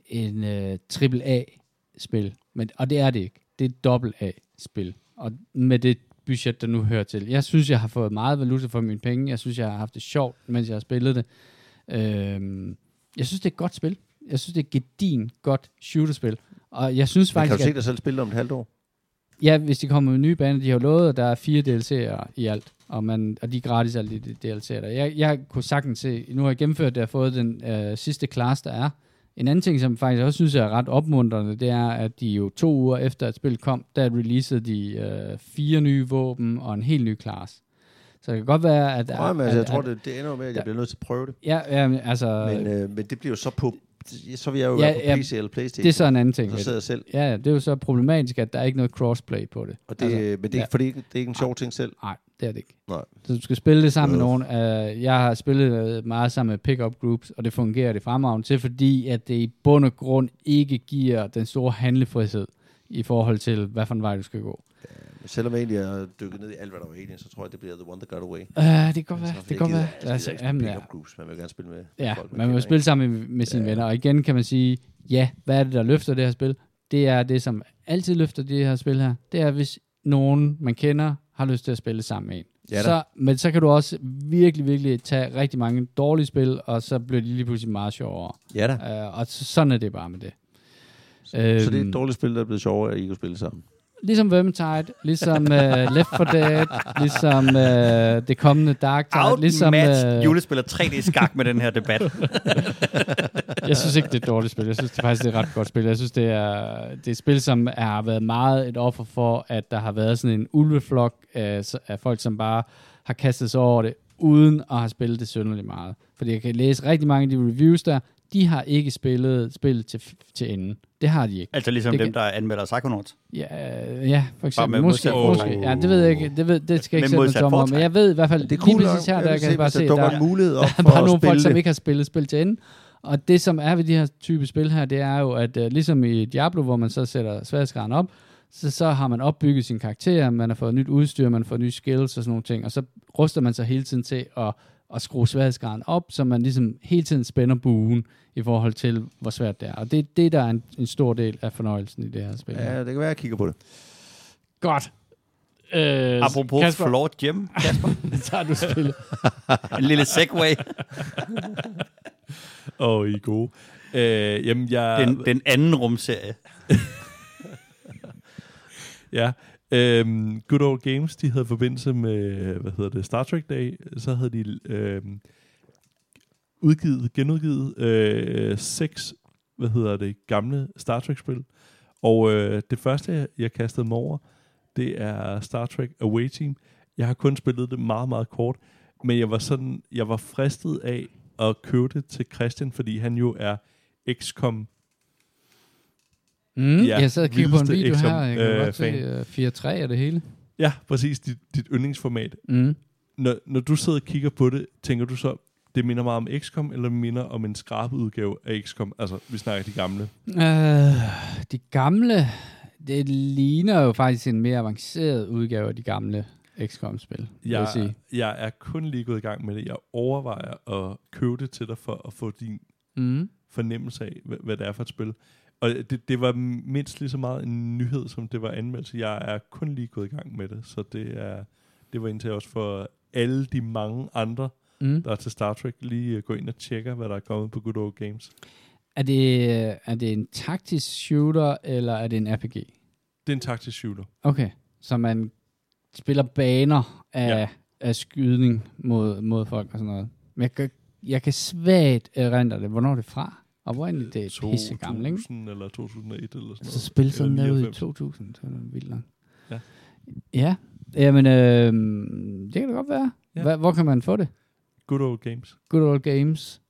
en øh, triple A-spil. Men, og det er det ikke. Det er et dobbelt A-spil. Og med det budget, der nu hører til. Jeg synes, jeg har fået meget valuta for mine penge. Jeg synes, jeg har haft det sjovt, mens jeg har spillet det. Øhm, jeg synes, det er et godt spil. Jeg synes, det er gedin godt shooterspil. Og jeg synes Men kan faktisk, du se dig selv spille det om et halvt år? Ja, hvis de kommer med nye baner, de har lovet, at der er fire DLC'er i alt, og, man, og de er gratis alle de DLC'er der. Jeg, jeg kunne sagtens se, nu har jeg gennemført, at jeg har fået den øh, sidste class, der er. En anden ting, som faktisk også synes jeg er ret opmuntrende, det er, at de jo to uger efter at spillet kom, der releasede de øh, fire nye våben og en helt ny class. Så det kan godt være, at... Nej, men at, altså, jeg at, tror, at, det, det ender med, at jeg bliver nødt til at prøve det. Ja, ja men, altså... Men, øh, men det bliver jo så på... Så vil jeg jo Ja, være på ja, PC eller Playstation. det er så en anden ting. så sidder jeg selv. Ja, ja, det er jo så problematisk, at der er ikke noget crossplay på det. Og det, Altså, altså, men det er, ja. ikke, fordi det er ikke en sjov ting selv. Nej, det er det ikke. Nej. Så du skal spille det sammen med Øh. nogen. Uh, jeg har spillet øh, meget sammen med pick-up groups, og det fungerer det fremragende til, fordi at det i bund og grund ikke giver den store handlefrihed i forhold til, hvad for en vej du skal gå. Selvom jeg egentlig er dykket ned i alt, hvad der var Alien, så tror jeg, det bliver The One That Got Away. Uh, det kan godt være. Så, Det kan godt være. Altså, jamen, ja. groups. Man vil gerne spille med ja, folk, man må kender, spille sammen med, med sine Ja. venner. Og igen kan man sige, ja, hvad er det, der løfter det her spil? Det er det, som altid løfter det her spil her. Det er, hvis nogen, man kender, har lyst til at spille sammen med en. Ja da. så, men så kan du også virkelig, virkelig tage rigtig mange dårlige spil, og så bliver de lige pludselig meget sjovere. Ja da. Uh, og så, sådan er det bare med det. Så det er Øhm, et dårligt spil, der er blevet sjovere, at I kunne spille sammen. Ligesom Vermintide, ligesom uh, Left 4 Dead, ligesom uh, det kommende Dark Tide, ligesom... Øh, julespiller 3D-skak med den her debat. Jeg synes ikke, det er et dårligt spil. Jeg synes det faktisk, det er et ret godt spil. Jeg synes, det er, det er et spil, som har været meget et offer for, at der har været sådan en ulveflok af, af folk, som bare har kastet sig over det, uden at have spillet det synderligt meget. Fordi jeg kan læse rigtig mange af de reviews der, de har ikke spillet spillet til, til enden. Det har de ikke. altså ligesom Det dem, kan- der anmelder Psychonauts. Ja, ja for eksempel. med Måske, modsat måske. Ja, det ved jeg ikke. Det, ved, det skal jeg ikke sætte mig om. Men jeg ved i hvert fald, Det er lige cool præcis her, der Jeg kan jeg bare se, se, der en mulighed op der er bare nogle folk, som ikke har spillet spil til ende. Og det, som er ved de her type spil her, det er jo, at uh, ligesom i Diablo, hvor man så sætter sværhedsgraden op, så, så har man opbygget sin karakter, man har fået nyt udstyr, man har fået nye skills og sådan nogle ting, og så ruster man sig hele tiden til at, at skrue sværhedsgraden op, så man ligesom hele tiden spænder buen i forhold til, hvor svært det er. Og det er det, der er en, en stor del af fornøjelsen i det her spil. Ja, det kan være, at jeg kigger på det. Godt. Øh, Apropos Kasper, Flawed Gem, Kasper. tager du spillet. en lille segway. Åh, oh, I er gode. Øh, jamen, jeg... Den, den anden rumserie. Ja. Øhm, Good Old Games, de havde forbindelse med, hvad hedder det, Star Trek Day, så havde de øhm, udgivet, genudgivet øh, seks, hvad hedder det, gamle Star Trek-spil. Og øh, det første, jeg, kastede mig over, det er Star Trek Away Team. Jeg har kun spillet det meget, meget kort, men jeg var sådan, jeg var fristet af at købe det til Christian, fordi han jo er XCOM Mm, Ja, jeg sad og kiggede på en video XCOM, her, jeg kan øh, godt se uh, 4-3 af det hele. Ja, præcis, dit, dit yndlingsformat. Mm. Når, når du sidder og kigger på det, tænker du så, det minder meget om XCOM, eller minder om en skrabet udgave af XCOM? Altså, vi snakker de gamle. Uh, de gamle, det ligner jo faktisk en mere avanceret udgave af de gamle XCOM-spil, jeg Jeg, sige. jeg er kun lige gået i gang med det. Jeg overvejer at købe det til dig, for at få din Mm. fornemmelse af, hvad, hvad det er for et spil. Og det, det var mindst lige så meget en nyhed, som det var anmeldelse. Jeg er kun lige gået i gang med det, så det er det var indtil også for alle de mange andre, Mm. der er til Star Trek, lige gå ind og tjekke, hvad der er kommet på Good Old Games. Er, det, er det en taktisk shooter, eller er det en RPG? Det er en taktisk shooter. Okay, så man spiller baner af, ja. af skydning mod, mod folk og sådan noget. Men jeg kan, jeg kan svagt erindre det. Hvornår er det fra? Og hvor er det, det er pisse gammelt, ikke? 2000 eller 2001 eller sådan noget. Så spil sådan noget i 99. 2000, så er det vildt langt. Ja. Ja, jamen, øh, det kan det godt være. Ja. Hva, hvor kan man få det? Good Old Games, Good Old Games.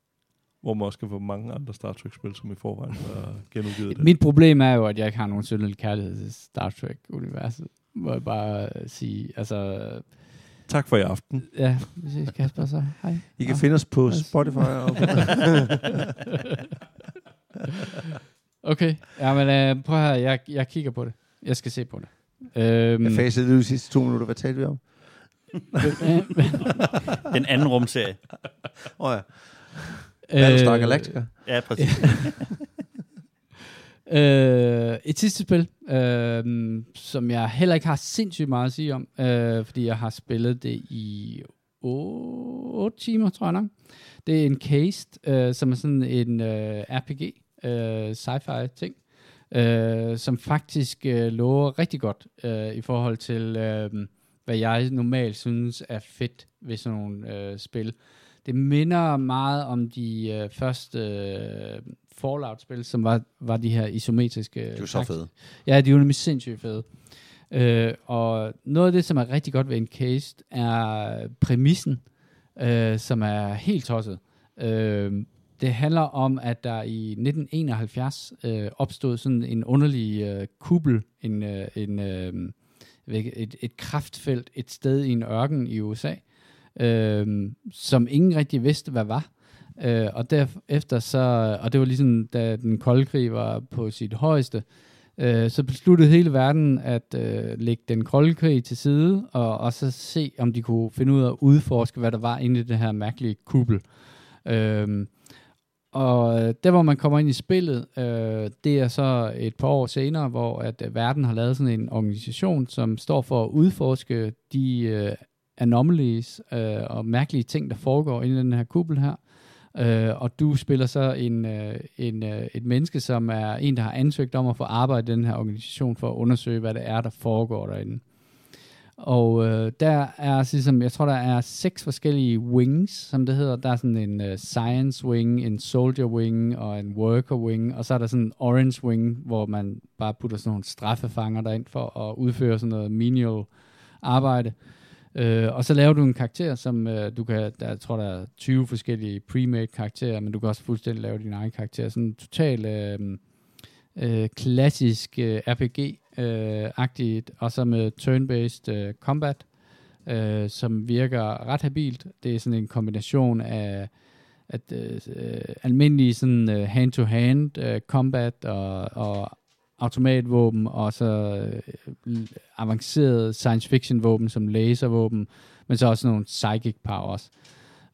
hvor man også kan få mange andre Star Trek-spil, som i forvejen har genudgivet. Mit problem er jo, at jeg ikke har nogen synderlig kærlighed til Star Trek-universet. Må jeg bare sige. Altså, Tak for i aften. ja, vi ses Kasper så. Hej. I kan Nå. finde os på. Spotify. Og Okay, ja, men øh, prøv her, jeg, jeg kigger på det. Jeg skal se på det. Øhm, jeg fasede det de sidste to minutter. Hvad talte vi om? Den anden rumserie. Åh oh, ja. Battlestar øh, Galactica. Ja, præcis. Øh, et sidste spil, øh, som jeg heller ikke har sindssygt meget at sige om, øh, fordi jeg har spillet det i 8 timer, tror jeg nok. Det er en Cased, øh, som er sådan en øh, RPG, øh, sci-fi ting, øh, som faktisk øh, lover rigtig godt øh, i forhold til, øh, hvad jeg normalt synes er fedt ved sådan nogle øh, spil. Det minder meget om de øh, første øh, Fallout-spil, som var, var de her isometriske... Det er jo så fedt. Ja, de er jo nemlig sindssygt fede. Øh, og noget af det, som er rigtig godt ved en case, er præmissen, øh, som er helt tosset. Øh, det handler om, at der i 1971 øh, opstod sådan en underlig øh, kuppel, en, øh, en, øh, et, et kraftfelt et sted i en ørken i USA, øh, som ingen rigtig vidste, hvad var. Øh, og derefter så, og det var ligesom, da den kolde krig var på sit højeste, øh, så besluttede hele verden at øh, lægge den kolde krig til side, og, og så se, om de kunne finde ud af at udforske, hvad der var inde i det her mærkelige kuppel. Øh, og øh, der, hvor man kommer ind i spillet, øh, det er så et par år senere, hvor at øh, verden har lavet sådan en organisation, som står for at udforske de øh, anomalies øh, og mærkelige ting, der foregår inde i den her kuppel her. Øh, og du spiller så en, øh, en, øh, et menneske, som er en, der har ansøgt om at få arbejde i den her organisation for at undersøge, hvad det er, der foregår derinde. Og øh, der er altså ligesom, jeg tror, der er seks forskellige wings, som det hedder. Der er sådan en øh, science wing, en soldier wing og en worker wing. Og så er der sådan en orange wing, hvor man bare putter sådan nogle straffefanger derind for at udføre sådan noget menial arbejde. Øh, Øh, og så laver du en karakter, som øh, du kan, der jeg tror der er 20 forskellige pre-made karakterer, men du kan også fuldstændig lave din egen karakter. Sådan en total øh, øh, klassisk øh, RPG-agtigt, øh, og så med turn-based øh, combat, øh, som virker ret habilt. Det er sådan en kombination af at øh, øh almindelig sådan øh, hand-to-hand øh, combat og, og automatvåben og så øh, avanceret science fiction våben som laservåben, men så også nogle psychic powers.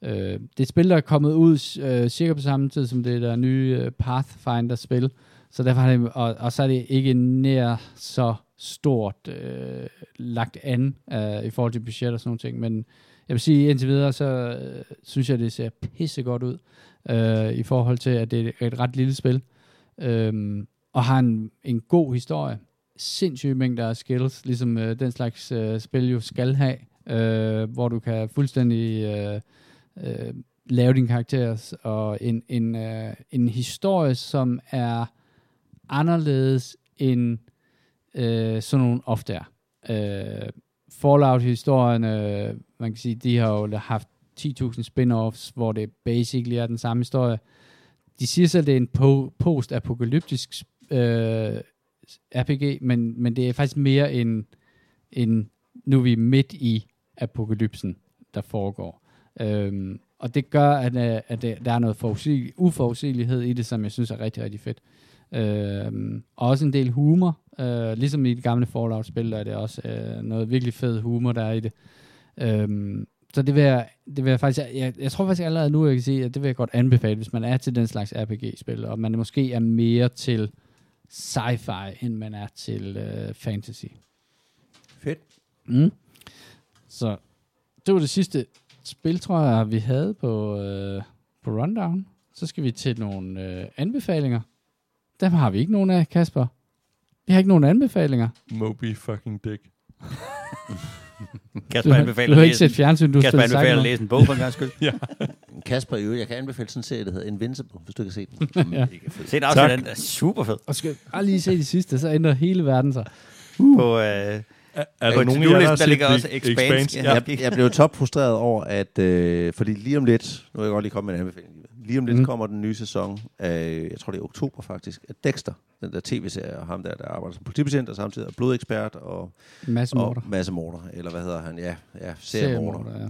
Øh, det er et spil, der er kommet ud øh, cirka på samme tid som det der nye øh, Pathfinder-spil, så derfor har det, og, og så er det ikke nær så stort øh, lagt an øh, i forhold til budget og sådan nogle ting, men jeg vil sige, indtil videre, så øh, synes jeg, det ser pisse godt ud øh, i forhold til, at det er et ret lille spil. Øh, og har en, en god historie. Sindssyge mængder af skills, ligesom øh, den slags øh, spil jo skal have, øh, hvor du kan fuldstændig øh, øh, lave din karakter, og en, en, øh, en historie, som er anderledes end øh, sådan nogle ofte er. Øh, Fallout-historien, øh, man kan sige, de har jo haft 10.000 spin-offs, hvor det basically er den samme historie. De siger selv, at det er en po- post-apokalyptisk øh, RPG, men, men det er faktisk mere en, en nu er vi midt i apokalypsen, der foregår. Øhm, og det gør, at, øh, at der er noget forudsigelig, uforudsigelighed i det, som jeg synes er rigtig, rigtig fedt. Øhm, og også en del humor. Øh, ligesom i det gamle Fallout-spil, der er det også øh, noget virkelig fed humor, der er i det. Øhm, så det vil jeg, det vil jeg faktisk, jeg, jeg tror faktisk allerede nu, jeg kan sige, at det vil jeg godt anbefale, hvis man er til den slags RPG-spil, og man måske er mere til sci-fi, end man er til øh, fantasy. Fedt. Mm. Så det var det sidste spil, tror jeg, vi havde på, øh, på Rundown. Så skal vi til nogle øh, anbefalinger. Dem har vi ikke nogen af, Kasper. Vi har ikke nogen anbefalinger. Moby fucking dick. Du, Kasper har- anbefaler du har at ikke fjernsyn, du Kasper anbefaler at læse en bog for en gang skyld. Kasper, jo, jeg kan anbefale sådan en serie, der hedder Invincible, hvis du kan se den. Ja. Se et afsnit, af den er super fed. Og skal bare lige se det sidste, så ændrer hele verden sig. På, øh, Er, er der nogen der der ligger også Expanse. Ja. Jeg, jeg blev top frustreret over, at... Øh, fordi lige om lidt... Nu er jeg godt lige kommet med en anbefaling. Lige om lidt Mm. mm. kommer den nye sæson af... Jeg tror, det er oktober faktisk. Af Dexter. Den der tv-serie. Og ham der, der arbejder som politibetjent og samtidig er blodekspert og, masse og morter. massemorder. Eller hvad hedder han? Ja, ja. Seriemorder, ja.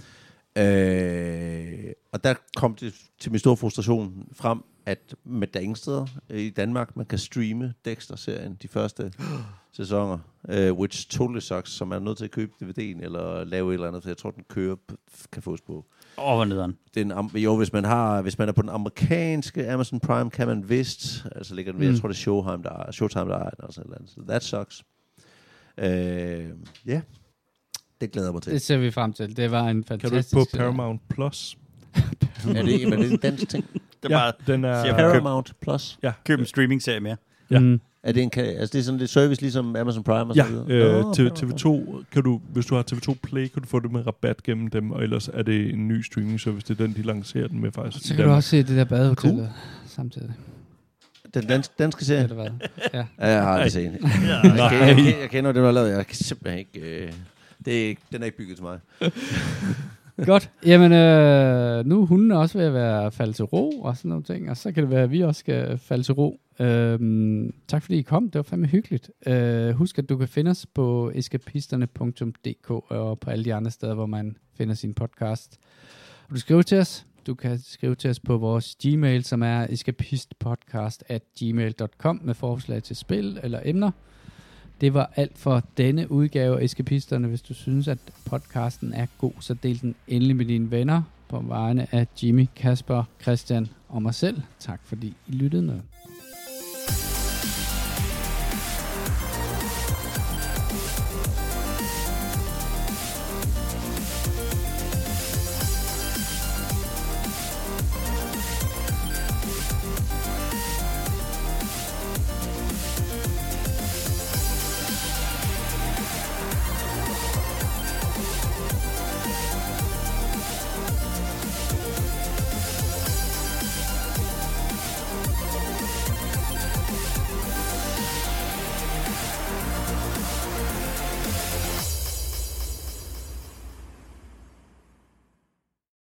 Øh, og der kom det til min store frustration frem, at med Dangsted i Danmark, man kan streame Dexter-serien, de første sæsoner, uh, which totally sucks, så man er nødt til at købe DVD'en eller lave et eller andet, for jeg tror, den kører, kan fås på. Hvor nederen. Den, jo, hvis man, har, hvis man er på den amerikanske Amazon Prime, kan man vist, altså ligger den ved, Mm. jeg tror, det er Showtime, der er, Showtime, der er den, eller sådan et eller andet. Så that sucks. Øh, Ja, yeah. det glæder jeg mig til. Det ser vi frem til. Det var en Kan du fantastisk... på Paramount Plus? er det, men det er en dansk ting? Det er bare, den er... siger Paramount Plus. køb en streaming-serie mere. Ja. Mm. Er det, en, altså det er sådan lidt service, ligesom Amazon Prime og Ja, så videre? øh, Paramount. TV2, kan du, hvis du har TV2 Play, kan du få det med rabat gennem dem, og ellers er det en ny streaming service, det er den, de lancerer den med faktisk. Så i kan du også se det der badehotel Cool. samtidig. Den danske, danske serie? Eller hvad? Ja. Ja, jeg har aldrig set den. Ja. Jeg, jeg, jeg, jeg kender det, du har lavet. Jeg kan simpelthen ikke... Øh, det er ikke, den er ikke bygget til mig. Godt. Jamen, øh, nu er hunden også ved at være faldet til ro og sådan nogle ting, og så kan det være, at vi også skal falde til ro. Øhm, tak fordi I kom. Det var fandme hyggeligt. Øh, husk, at du kan finde os på eskapisterne.dk og på alle de andre steder, hvor man finder sin podcast. Og du skriver til os. Du kan skrive til os på vores Gmail, som er escapistpodcast at gmail.com med forslag til spil eller emner. Det var alt for denne udgave af Eskapisterne. Hvis du synes, at podcasten er god, så del den endelig med dine venner på vegne af Jimmy, Kasper, Christian Og mig selv, tak fordi I lyttede med.